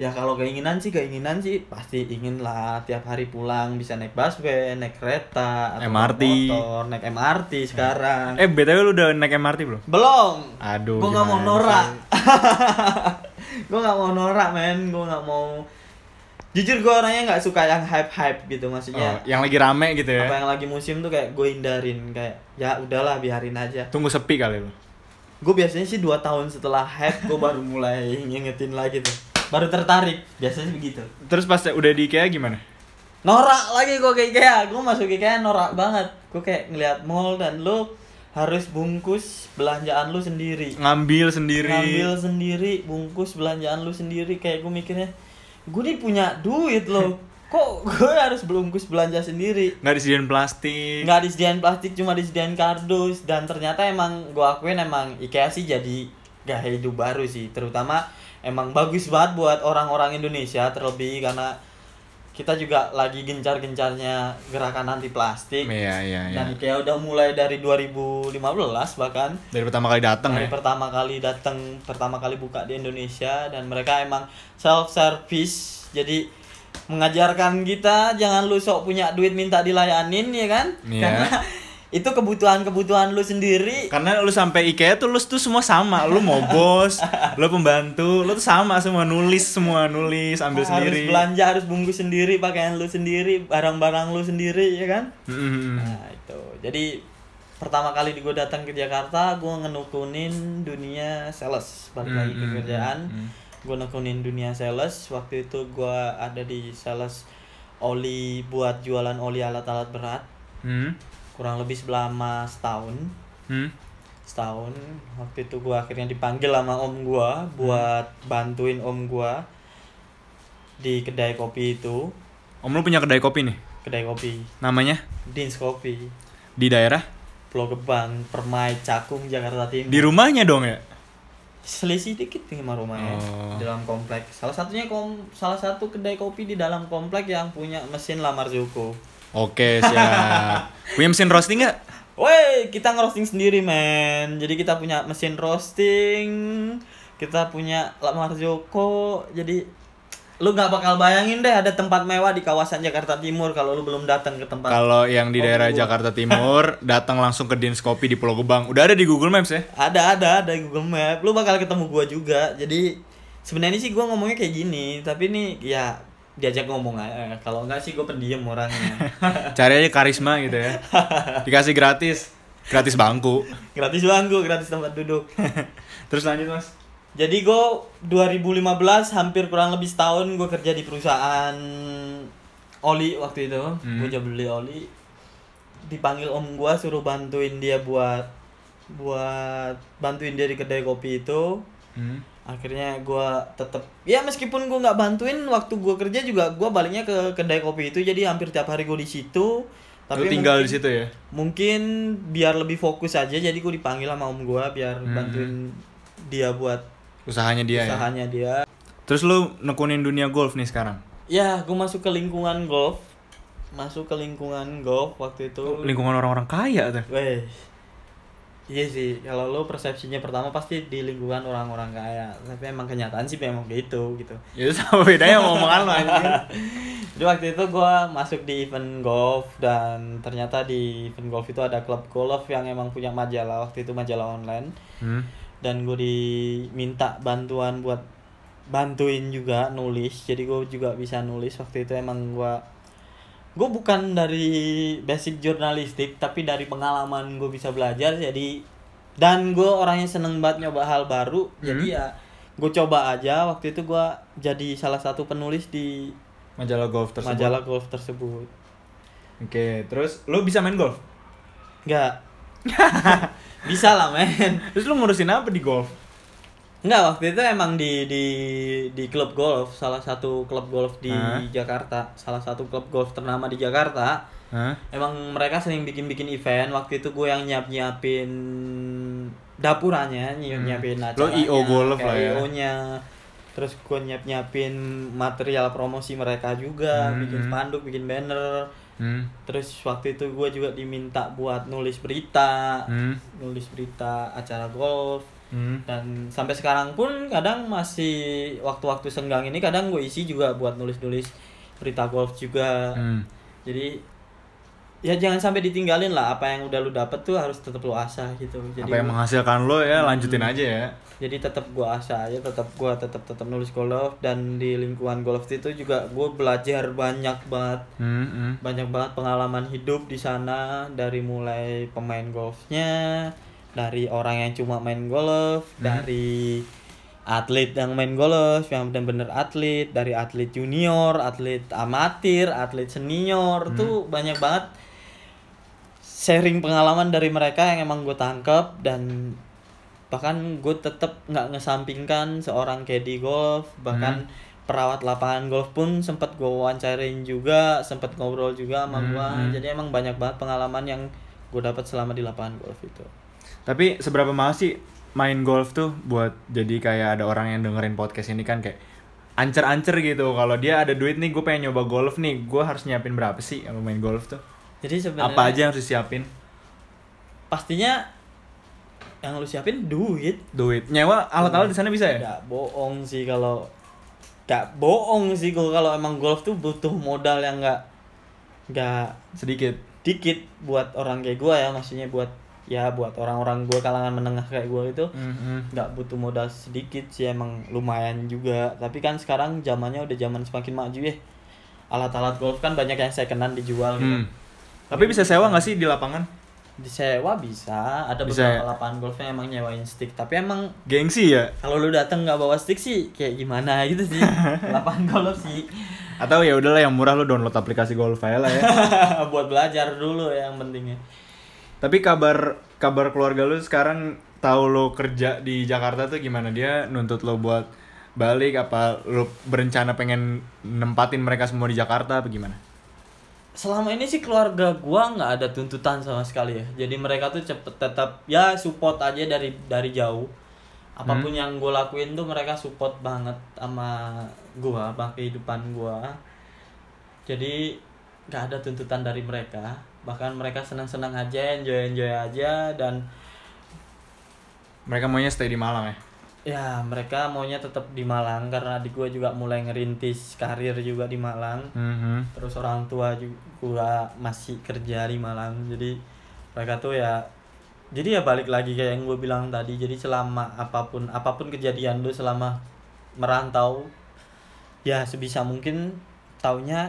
Speaker 2: Ya kalau keinginan sih keinginan sih pasti ingin lah tiap hari pulang bisa naik busway, naik kereta, atau
Speaker 1: MRT.
Speaker 2: naik motor, naik MRT sekarang.
Speaker 1: Eh, BTW lu udah naik MRT belum?
Speaker 2: Belum.
Speaker 1: Aduh,
Speaker 2: Gue nggak mau norak. (laughs) gue nggak mau norak men. Gue nggak mau. Jujur gue orangnya nggak suka yang hype hype gitu
Speaker 1: Oh,
Speaker 2: maksudnya.
Speaker 1: yang lagi rame gitu
Speaker 2: Apa
Speaker 1: ya.
Speaker 2: yang lagi musim tuh kayak gue hindarin kayak ya udahlah biarin aja.
Speaker 1: Tunggu sepi kali lu.
Speaker 2: Gue biasanya sih dua tahun setelah hype gue baru mulai ngingetin lagi tuh. Baru tertarik. Biasanya begitu.
Speaker 1: Terus pas udah di IKEA gimana?
Speaker 2: Norak lagi gue kayak IKEA. Gue masuk IKEA norak banget. Gue kayak ngeliat mall dan lu harus bungkus belanjaan lu sendiri.
Speaker 1: Ngambil sendiri.
Speaker 2: ngambil sendiri bungkus belanjaan lu sendiri kayak gue mikirnya gue nih punya duit loh kok gue harus bungkus belanja sendiri
Speaker 1: Nggak disediain plastik.
Speaker 2: nggak disediain plastik cuma disediain kardus dan ternyata emang gue akuin emang IKEA sih jadi gaya hidup baru sih terutama emang bagus banget buat orang-orang Indonesia terlebih karena kita juga lagi gencar-gencarnya gerakan anti plastik
Speaker 1: Iya, iya, iya.
Speaker 2: dan IKEA udah mulai dari 2015 bahkan
Speaker 1: Dari pertama kali datang
Speaker 2: dari
Speaker 1: ya.
Speaker 2: pertama kali datang pertama kali buka di Indonesia dan mereka emang self service jadi mengajarkan kita jangan lu sok punya duit minta dilayanin ya kan
Speaker 1: Iya.
Speaker 2: karena itu kebutuhan-kebutuhan lu sendiri
Speaker 1: Karena lu sampai IKEA tuh lu tuh semua sama. Lu mau bos, lu pembantu, lu tuh sama semua nulis semua nulis ambil
Speaker 2: harus
Speaker 1: sendiri.
Speaker 2: belanja harus bungkus sendiri pakaian lu sendiri barang-barang lu sendiri ya kan
Speaker 1: Mm-mm.
Speaker 2: nah itu jadi pertama kali gue datang ke Jakarta gue ngenukunin dunia sales balik lagi ke
Speaker 1: Mm, mm,
Speaker 2: kerjaan
Speaker 1: mm, mm.
Speaker 2: gue nekunin dunia sales waktu itu gue ada di sales oli buat jualan oli alat-alat berat
Speaker 1: Hmm.
Speaker 2: Kurang lebih selama setahun.
Speaker 1: Hmm.
Speaker 2: setahun waktu itu gue akhirnya dipanggil sama om gue buat bantuin om gue di kedai kopi itu.
Speaker 1: Om lu punya kedai kopi nih.
Speaker 2: kedai kopi.
Speaker 1: Namanya?
Speaker 2: Dins Kopi.
Speaker 1: Di daerah?
Speaker 2: Pulau Gebang Permai Cakung Jakarta Timur.
Speaker 1: Di rumahnya dong ya.
Speaker 2: selisih dikit nih sama rumahnya.
Speaker 1: Oh.
Speaker 2: di dalam komplek salah satunya kom salah satu kedai kopi di dalam komplek yang punya mesin lamar Zuko
Speaker 1: Oke, siap. (laughs) punya mesin roasting nggak?
Speaker 2: Woi, kita ngerosting sendiri, men. Jadi kita punya mesin roasting, kita punya lamar Joko. Jadi lu nggak bakal bayangin deh ada tempat mewah di kawasan Jakarta Timur kalau lu belum datang ke tempat.
Speaker 1: Kalau yang di
Speaker 2: Oh,
Speaker 1: daerah
Speaker 2: gua.
Speaker 1: Jakarta Timur (laughs) datang langsung ke Dins Kopi di Pulau Gebang. Udah ada di Google Maps ya?
Speaker 2: Ada ada ada di Google Map. Lu bakal ketemu gua juga. Jadi sebenarnya sih gua ngomongnya kayak gini, tapi nih ya diajak ngomong aja. Kalau enggak sih gue pendiam orangnya. (laughs)
Speaker 1: Cari aja karisma gitu ya. (laughs) Dikasih gratis. Gratis bangku.
Speaker 2: gratis bangku, gratis tempat duduk. (laughs)
Speaker 1: Terus lanjut, Mas.
Speaker 2: Jadi gue 2015 hampir kurang lebih setahun gue kerja di perusahaan oli waktu itu.
Speaker 1: Hmm.
Speaker 2: Gue coba beli oli. Dipanggil om gue suruh bantuin dia buat buat bantuin dia di kedai kopi itu.
Speaker 1: Hmm.
Speaker 2: Akhirnya gue tetap ya meskipun gue nggak bantuin waktu gue kerja juga gue baliknya ke kedai kopi itu jadi hampir tiap hari gue di situ
Speaker 1: Lu tinggal di situ ya?
Speaker 2: mungkin biar lebih fokus aja jadi gue dipanggil sama om gue biar
Speaker 1: Hmm.
Speaker 2: bantuin dia buat
Speaker 1: Usahanya dia ya.
Speaker 2: usahanya dia
Speaker 1: Terus lu nekunin dunia golf nih sekarang.
Speaker 2: ya gue masuk ke lingkungan golf masuk ke lingkungan golf waktu itu
Speaker 1: Lingkungan orang-orang kaya tuh.
Speaker 2: Weh. Iya sih, kalau lo persepsinya pertama pasti di lingkungan orang-orang kaya, tapi emang kenyataan sih memang gitu gitu.
Speaker 1: Ya sama bedanya mau omongan lo. (laughs)
Speaker 2: Jadi waktu itu gua masuk di event golf dan ternyata di event golf itu ada klub golf yang emang punya majalah waktu itu majalah online
Speaker 1: Hmm.
Speaker 2: dan gue diminta bantuan buat bantuin juga nulis jadi gue juga bisa nulis waktu itu emang gue gue bukan dari basic jurnalistik tapi dari pengalaman gue bisa belajar jadi dan gue orangnya seneng banget nyoba hal baru jadi ya gue coba aja waktu itu gue jadi salah satu penulis di
Speaker 1: Majalah golf tersebut.
Speaker 2: majalah golf tersebut
Speaker 1: Oke, terus lu bisa main golf?
Speaker 2: Enggak (laughs) bisa lah men
Speaker 1: Terus lu ngurusin apa di golf?
Speaker 2: Enggak, waktu itu emang di di di klub golf, salah satu klub golf di
Speaker 1: Hah?
Speaker 2: Jakarta, salah satu klub golf ternama di Jakarta.
Speaker 1: Hah?
Speaker 2: Emang mereka sering bikin-bikin event. Waktu itu gue yang nyiap-nyiapin dapurannya, nyiap nyiapin
Speaker 1: Hmm. Lo IO golf lah ya?
Speaker 2: IO-nya. Terus gue nyiap-nyiapin material promosi mereka juga,
Speaker 1: Hmm,
Speaker 2: bikin
Speaker 1: hmm.
Speaker 2: spanduk, bikin banner.
Speaker 1: Hmm.
Speaker 2: Terus waktu itu gue juga diminta buat nulis berita,
Speaker 1: Hmm.
Speaker 2: nulis berita acara golf
Speaker 1: Hmm.
Speaker 2: dan sampai sekarang pun kadang masih waktu-waktu senggang ini kadang gue isi juga buat nulis-nulis berita golf juga
Speaker 1: Hmm.
Speaker 2: jadi ya jangan sampai ditinggalin lah apa yang udah lu dapet tuh harus tetap lu asah gitu jadi
Speaker 1: Apa yang menghasilkan lo ya lanjutin aja ya.
Speaker 2: jadi tetap gue asah aja tetap gue tetap tetap nulis golf dan di lingkungan golf itu juga gue belajar banyak banget
Speaker 1: Hmm. hmm.
Speaker 2: banyak banget pengalaman hidup di sana dari mulai pemain golfnya dari orang yang cuma main golf dari atlet yang main golf yang benar-benar atlet dari atlet junior atlet amatir atlet senior tuh banyak banget sharing pengalaman dari mereka yang emang gue tangkep dan bahkan gue tetap nggak ngesampingkan seorang caddy golf bahkan perawat lapangan golf pun sempat gue wawancarin juga sempat ngobrol juga sama
Speaker 1: Hmm,
Speaker 2: gue
Speaker 1: hmm.
Speaker 2: jadi emang banyak banget pengalaman yang gue dapat selama di lapangan golf itu
Speaker 1: Tapi seberapa mahal sih main golf tuh buat jadi kayak ada orang yang dengerin podcast ini kan kayak ancer-ancer gitu. Kalau dia ada duit nih, gue pengen nyoba golf nih, gue harus nyiapin berapa sih kalau main golf tuh?
Speaker 2: jadi sebenarnya
Speaker 1: Apa aja yang harus disiapin?
Speaker 2: pastinya yang lu siapin duit
Speaker 1: Duit. Nyewa alat-alat di sana bisa ya?
Speaker 2: Gak bohong sih kalau gak bohong sih gua kalau emang golf tuh butuh modal yang gak gak
Speaker 1: Sedikit.
Speaker 2: dikit buat orang kayak gua ya maksudnya buat ya buat orang-orang gua kalangan menengah kayak gua itu
Speaker 1: Hmm, hmm.
Speaker 2: nggak butuh modal sedikit sih emang lumayan juga tapi kan sekarang zamannya udah zaman semakin maju ya alat-alat golf kan banyak yang secondan dijual gitu
Speaker 1: Hmm. Tapi bisa sewa nggak sih di lapangan?
Speaker 2: disewa bisa ada
Speaker 1: Bisa
Speaker 2: beberapa
Speaker 1: ya?
Speaker 2: lapangan golf yang emang nyewain stick tapi emang
Speaker 1: Gengsi ya?
Speaker 2: kalau lu dateng nggak bawa stick sih kayak gimana gitu sih (laughs) lapangan golf sih
Speaker 1: Atau ya udahlah yang murah lu download aplikasi golf aja lah ya. (laughs)
Speaker 2: buat belajar dulu ya yang pentingnya
Speaker 1: Tapi kabar kabar keluarga lu sekarang tahu lo kerja di Jakarta tuh gimana? Dia nuntut lo buat balik apa lu berencana pengen nempatin mereka semua di Jakarta apa gimana?
Speaker 2: selama ini sih keluarga gua nggak ada tuntutan sama sekali ya. Jadi mereka tuh cepet tetap ya support aja dari dari jauh. Apa pun yang gue lakuin tuh mereka support banget sama gua sama kehidupan gua. Jadi nggak ada tuntutan dari mereka bahkan mereka senang-senang aja enjoy enjoy aja dan
Speaker 1: Mereka maunya stay di Malang ya?
Speaker 2: ya mereka maunya tetap di Malang karena adik gue juga mulai ngerintis karir juga di Malang
Speaker 1: Mhm.
Speaker 2: terus orang tua juga masih kerja di Malang jadi mereka tuh ya jadi ya balik lagi kayak yang gue bilang tadi jadi selama apa pun apa pun kejadian lu selama merantau ya sebisa mungkin taunya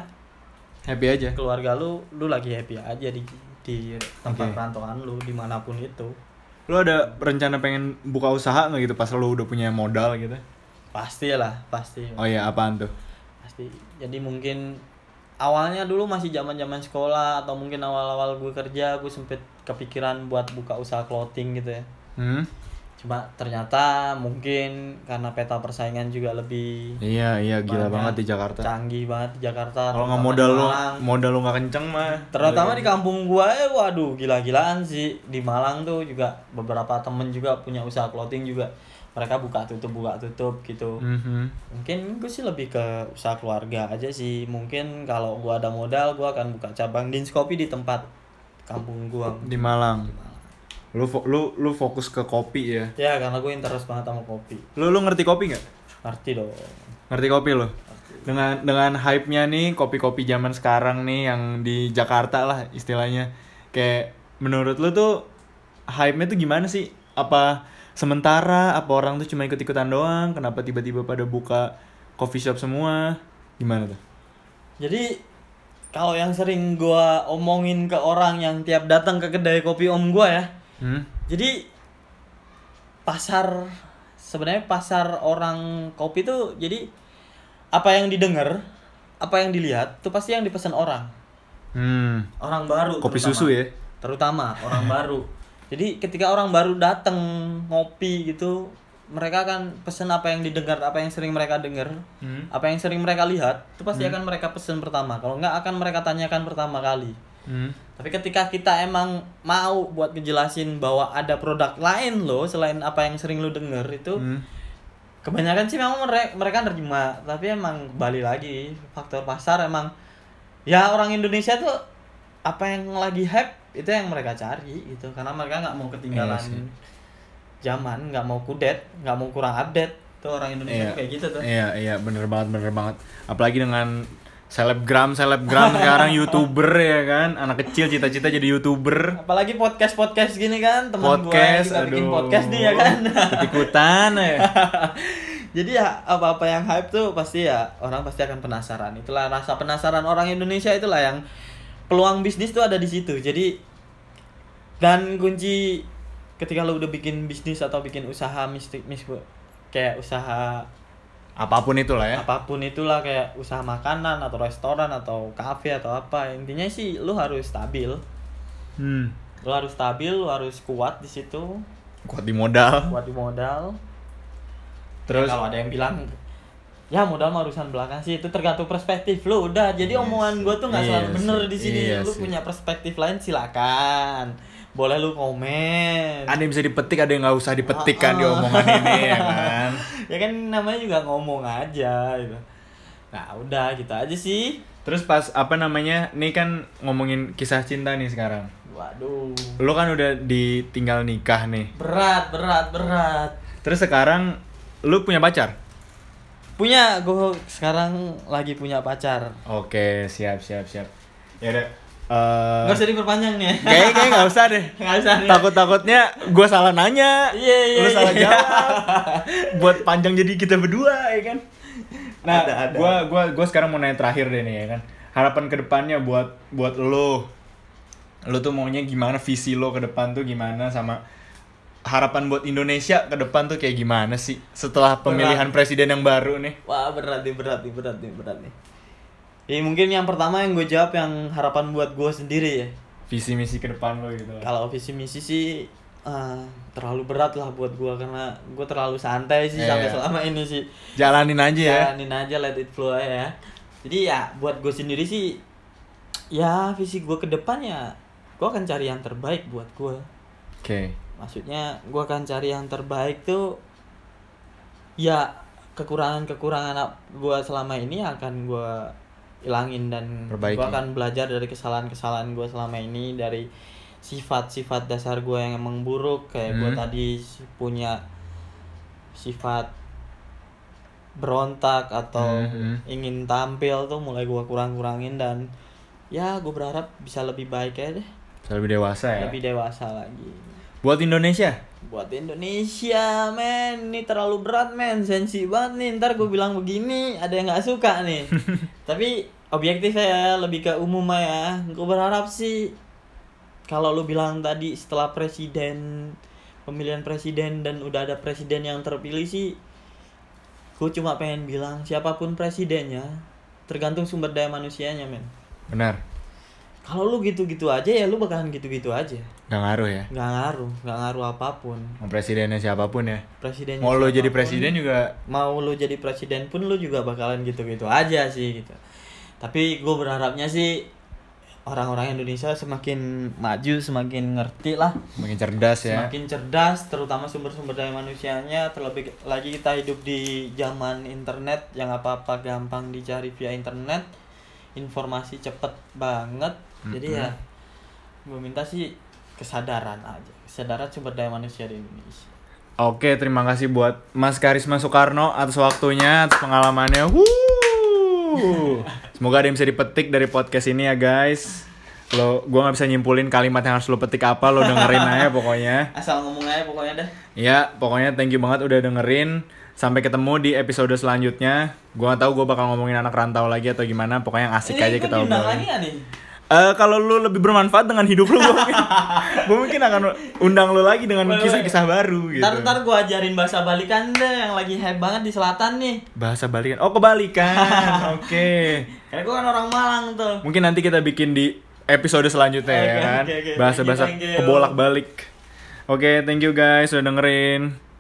Speaker 1: Happy aja.
Speaker 2: keluarga lu lu lagi happy aja di di tempat
Speaker 1: Oke.
Speaker 2: perantauan lu di mana pun itu
Speaker 1: Lu ada rencana pengen buka usaha nggak gitu pas lu udah punya modal gitu?
Speaker 2: pasti lah pasti
Speaker 1: Oh iya, apaan tuh?
Speaker 2: pasti jadi mungkin awalnya dulu masih zaman zaman sekolah atau mungkin awal awal gue kerja gue sempet kepikiran buat buka usaha clothing gitu ya
Speaker 1: Hmm?
Speaker 2: Cuma ternyata mungkin karena peta persaingan juga lebih
Speaker 1: Iya iya gila
Speaker 2: Banyak.
Speaker 1: banget di Jakarta.
Speaker 2: canggih banget di Jakarta
Speaker 1: Kalau nggak modal
Speaker 2: di
Speaker 1: lu
Speaker 2: Malang.
Speaker 1: modal lu nggak kenceng mah.
Speaker 2: terutama di kampung gua eh waduh gila-gilaan sih di Malang tuh juga beberapa temen juga punya usaha clothing juga mereka buka tutup buka tutup gitu
Speaker 1: Mhm.
Speaker 2: mungkin gue sih lebih ke usaha keluarga aja sih mungkin kalau gua ada modal gua akan buka cabang Dins Kopi di tempat kampung gua
Speaker 1: Di Malang. Lu fo- lu lu fokus ke kopi ya.
Speaker 2: ya karena gue interest banget sama kopi
Speaker 1: Lu lu ngerti kopi nggak?
Speaker 2: ngerti dong
Speaker 1: Ngerti kopi lo? Dengan dengan hype-nya nih kopi-kopi zaman sekarang nih yang di Jakarta lah istilahnya. Kayak menurut lu tuh hype-nya tuh gimana sih? Apa sementara apa orang tuh cuma ikut-ikutan doang? Kenapa tiba-tiba pada buka coffee shop semua? Gimana tuh?
Speaker 2: jadi kalau yang sering gua omongin ke orang yang tiap datang ke kedai kopi om gua ya
Speaker 1: Hmm?
Speaker 2: jadi pasar sebenarnya pasar orang kopi tuh jadi apa yang didengar apa yang dilihat tuh pasti yang dipesan orang
Speaker 1: Hmm.
Speaker 2: orang baru
Speaker 1: Kopi
Speaker 2: terutama.
Speaker 1: susu ya?
Speaker 2: terutama orang baru jadi ketika orang baru datang ngopi gitu mereka akan pesen apa yang didengar apa yang sering mereka dengar
Speaker 1: Hmm.
Speaker 2: apa yang sering mereka lihat itu pasti akan mereka pesen pertama kalau nggak akan mereka tanyakan pertama kali
Speaker 1: Hmm.
Speaker 2: tapi ketika kita emang mau buat ngejelasin bahwa ada produk lain loh selain apa yang sering lu denger itu
Speaker 1: Hmm.
Speaker 2: kebanyakan sih memang mereka mereka nerima tapi emang balik lagi faktor pasar emang ya orang Indonesia tuh apa yang lagi hype itu yang mereka cari gitu karena mereka nggak mau ketinggalan
Speaker 1: Iya sih.
Speaker 2: zaman nggak mau kudet nggak mau kurang update tuh orang Indonesia tuh kayak gitu tuh
Speaker 1: Iya, iya, bener banget, bener banget. Apalagi dengan selebgram, selebgram sekarang (laughs) youtuber ya kan, anak kecil cita-cita jadi youtuber.
Speaker 2: apalagi podcast podcast gini kan teman gue
Speaker 1: Podcast,
Speaker 2: juga bikin
Speaker 1: aduh.
Speaker 2: podcast nih ya kan
Speaker 1: Ikut-ikutan ya. (laughs)
Speaker 2: Jadi ya apa-apa yang hype tuh pasti ya orang pasti akan penasaran. Itulah rasa penasaran orang Indonesia itulah yang peluang bisnis tuh ada di situ. Jadi dan kunci ketika lo udah bikin bisnis atau bikin usaha mistik mis kayak usaha
Speaker 1: Apa pun itulah ya.
Speaker 2: apa pun itulah kayak usaha makanan atau restoran atau kafe atau apa intinya sih lu harus stabil.
Speaker 1: Hmm.
Speaker 2: lu harus stabil lu harus kuat di situ.
Speaker 1: Kuat di modal.
Speaker 2: kuat di modal.
Speaker 1: Terus?
Speaker 2: Ya, kalau ada yang bilang ya modal mah urusan belakang sih. Itu tergantung perspektif lu. Udah jadi
Speaker 1: Iya
Speaker 2: omongan gue tuh nggak
Speaker 1: Iya
Speaker 2: selalu bener di sini.
Speaker 1: Iya
Speaker 2: lu punya perspektif lain silakan. Boleh lu komen.
Speaker 1: Ada yang bisa dipetik, ada yang nggak usah dipetik kan di
Speaker 2: Ah, ah.
Speaker 1: omongan ini ya kan. (laughs)
Speaker 2: ya kan namanya juga ngomong aja gitu nah udah gitu aja sih
Speaker 1: Terus pas apa namanya, nih kan ngomongin kisah cinta nih sekarang.
Speaker 2: waduh
Speaker 1: Lu kan udah ditinggal nikah nih.
Speaker 2: berat berat berat
Speaker 1: Terus sekarang lu punya pacar?
Speaker 2: punya gue sekarang lagi punya pacar
Speaker 1: Oke, siap siap siap. Ya udah. Eh,
Speaker 2: nggak usah diperpanjang nih ya
Speaker 1: Kayaknya kayak nggak usah deh. (laughs)
Speaker 2: nggak usah.
Speaker 1: Takut-takutnya gue salah nanya,
Speaker 2: Iya, iya,
Speaker 1: lu salah
Speaker 2: iya.
Speaker 1: jawab. Buat panjang jadi kita berdua ya kan. Nah,
Speaker 2: Ada, ada.
Speaker 1: gua gua gua sekarang mau nanya terakhir deh nih ya kan. Harapan ke depannya buat buat lo. Lo tuh maunya gimana visi lo ke depan tuh gimana sama harapan buat Indonesia ke depan tuh kayak gimana sih setelah pemilihan presiden yang baru nih?
Speaker 2: Wah berat nih berat nih berat nih berat nih. Ya mungkin yang pertama yang gue jawab yang harapan buat gue sendiri ya.
Speaker 1: Visi misi ke depan lo gitu.
Speaker 2: Kalau visi misi sih eh, terlalu berat lah buat gue karena gue terlalu santai sih sampai
Speaker 1: Iya.
Speaker 2: selama ini sih.
Speaker 1: Jalanin aja ya.
Speaker 2: Jalanin aja let it flow aja ya. Jadi ya buat gue sendiri sih ya visi gue ke depan ya gue akan cari yang terbaik buat gue.
Speaker 1: Oke.
Speaker 2: Maksudnya gue akan cari yang terbaik tuh ya kekurangan-kekurangan gue selama ini akan gue ilangin dan
Speaker 1: Perbaiki.
Speaker 2: gue akan belajar dari kesalahan-kesalahan gue selama ini dari sifat-sifat dasar gue yang emang buruk kayak gue
Speaker 1: Hmm.
Speaker 2: tadi punya sifat berontak atau
Speaker 1: Mhm.
Speaker 2: ingin tampil tuh mulai gue kurang-kurangin dan ya gue berharap bisa lebih baik ya deh
Speaker 1: Bisa lebih dewasa ya.
Speaker 2: lebih dewasa lagi
Speaker 1: Buat Indonesia.
Speaker 2: Buat Indonesia men. Ini terlalu berat men. Sensi banget nih. Ntar gue bilang begini ada yang nggak suka nih. (laughs) Tapi objektif ya lebih ke umum ya. Gue berharap sih kalau lu bilang tadi setelah presiden pemilihan presiden dan udah ada presiden yang terpilih sih gue cuma pengen bilang siapa pun presidennya tergantung sumber daya manusianya men.
Speaker 1: Benar.
Speaker 2: kalau lu gitu-gitu aja ya lu bakalan gitu-gitu aja
Speaker 1: Gak ngaruh ya.
Speaker 2: nggak ngaruh nggak ngaruh apa pun.
Speaker 1: Mau presidennya siapa pun ya.
Speaker 2: presiden
Speaker 1: Mau lo jadi presiden juga
Speaker 2: mau lu jadi presiden pun lu juga bakalan gitu-gitu aja sih gitu. Tapi gue berharapnya sih orang-orang Indonesia semakin maju semakin ngerti lah.
Speaker 1: Makin cerdas ya.
Speaker 2: semakin cerdas terutama sumber-sumber daya manusianya. Terlebih lagi kita hidup di zaman internet yang apa-apa gampang dicari via internet. Informasi cepet banget. Jadi ya gue minta sih kesadaran aja kesadaran sumber daya manusia di Indonesia
Speaker 1: Oke, terima kasih buat Mas Karisma Soekarno atas waktunya, atas pengalamannya. Wuh. (laughs) Semoga ada yang bisa dipetik dari podcast ini ya guys. Lo, gua nggak bisa nyimpulin kalimat yang harus lo petik apa, lo dengerin aja pokoknya. (laughs)
Speaker 2: asal ngomong aja pokoknya dah
Speaker 1: Ya, pokoknya thank you banget udah dengerin. Sampai ketemu di episode selanjutnya. Gua nggak tahu gua bakal ngomongin anak rantau lagi atau gimana. Pokoknya yang asik aja
Speaker 2: gua
Speaker 1: kita
Speaker 2: diundang
Speaker 1: obrolin.
Speaker 2: lagi nih
Speaker 1: Eh, kalau lu lebih bermanfaat dengan hidup lu, gua mungkin, (laughs) gua mungkin akan undang lu lagi dengan kisah-kisah baru gitu.
Speaker 2: Ntar ntar gue ajarin bahasa balikan deh yang lagi hype banget di selatan nih.
Speaker 1: Bahasa balikan. Oh, kebalikan. (laughs) Oke.
Speaker 2: Karena gue kan orang Malang tuh.
Speaker 1: Mungkin nanti kita bikin di episode selanjutnya ya
Speaker 2: Oke,
Speaker 1: kan. Bahasa-bahasa kebolak-balik. Oke, thank you guys sudah dengerin.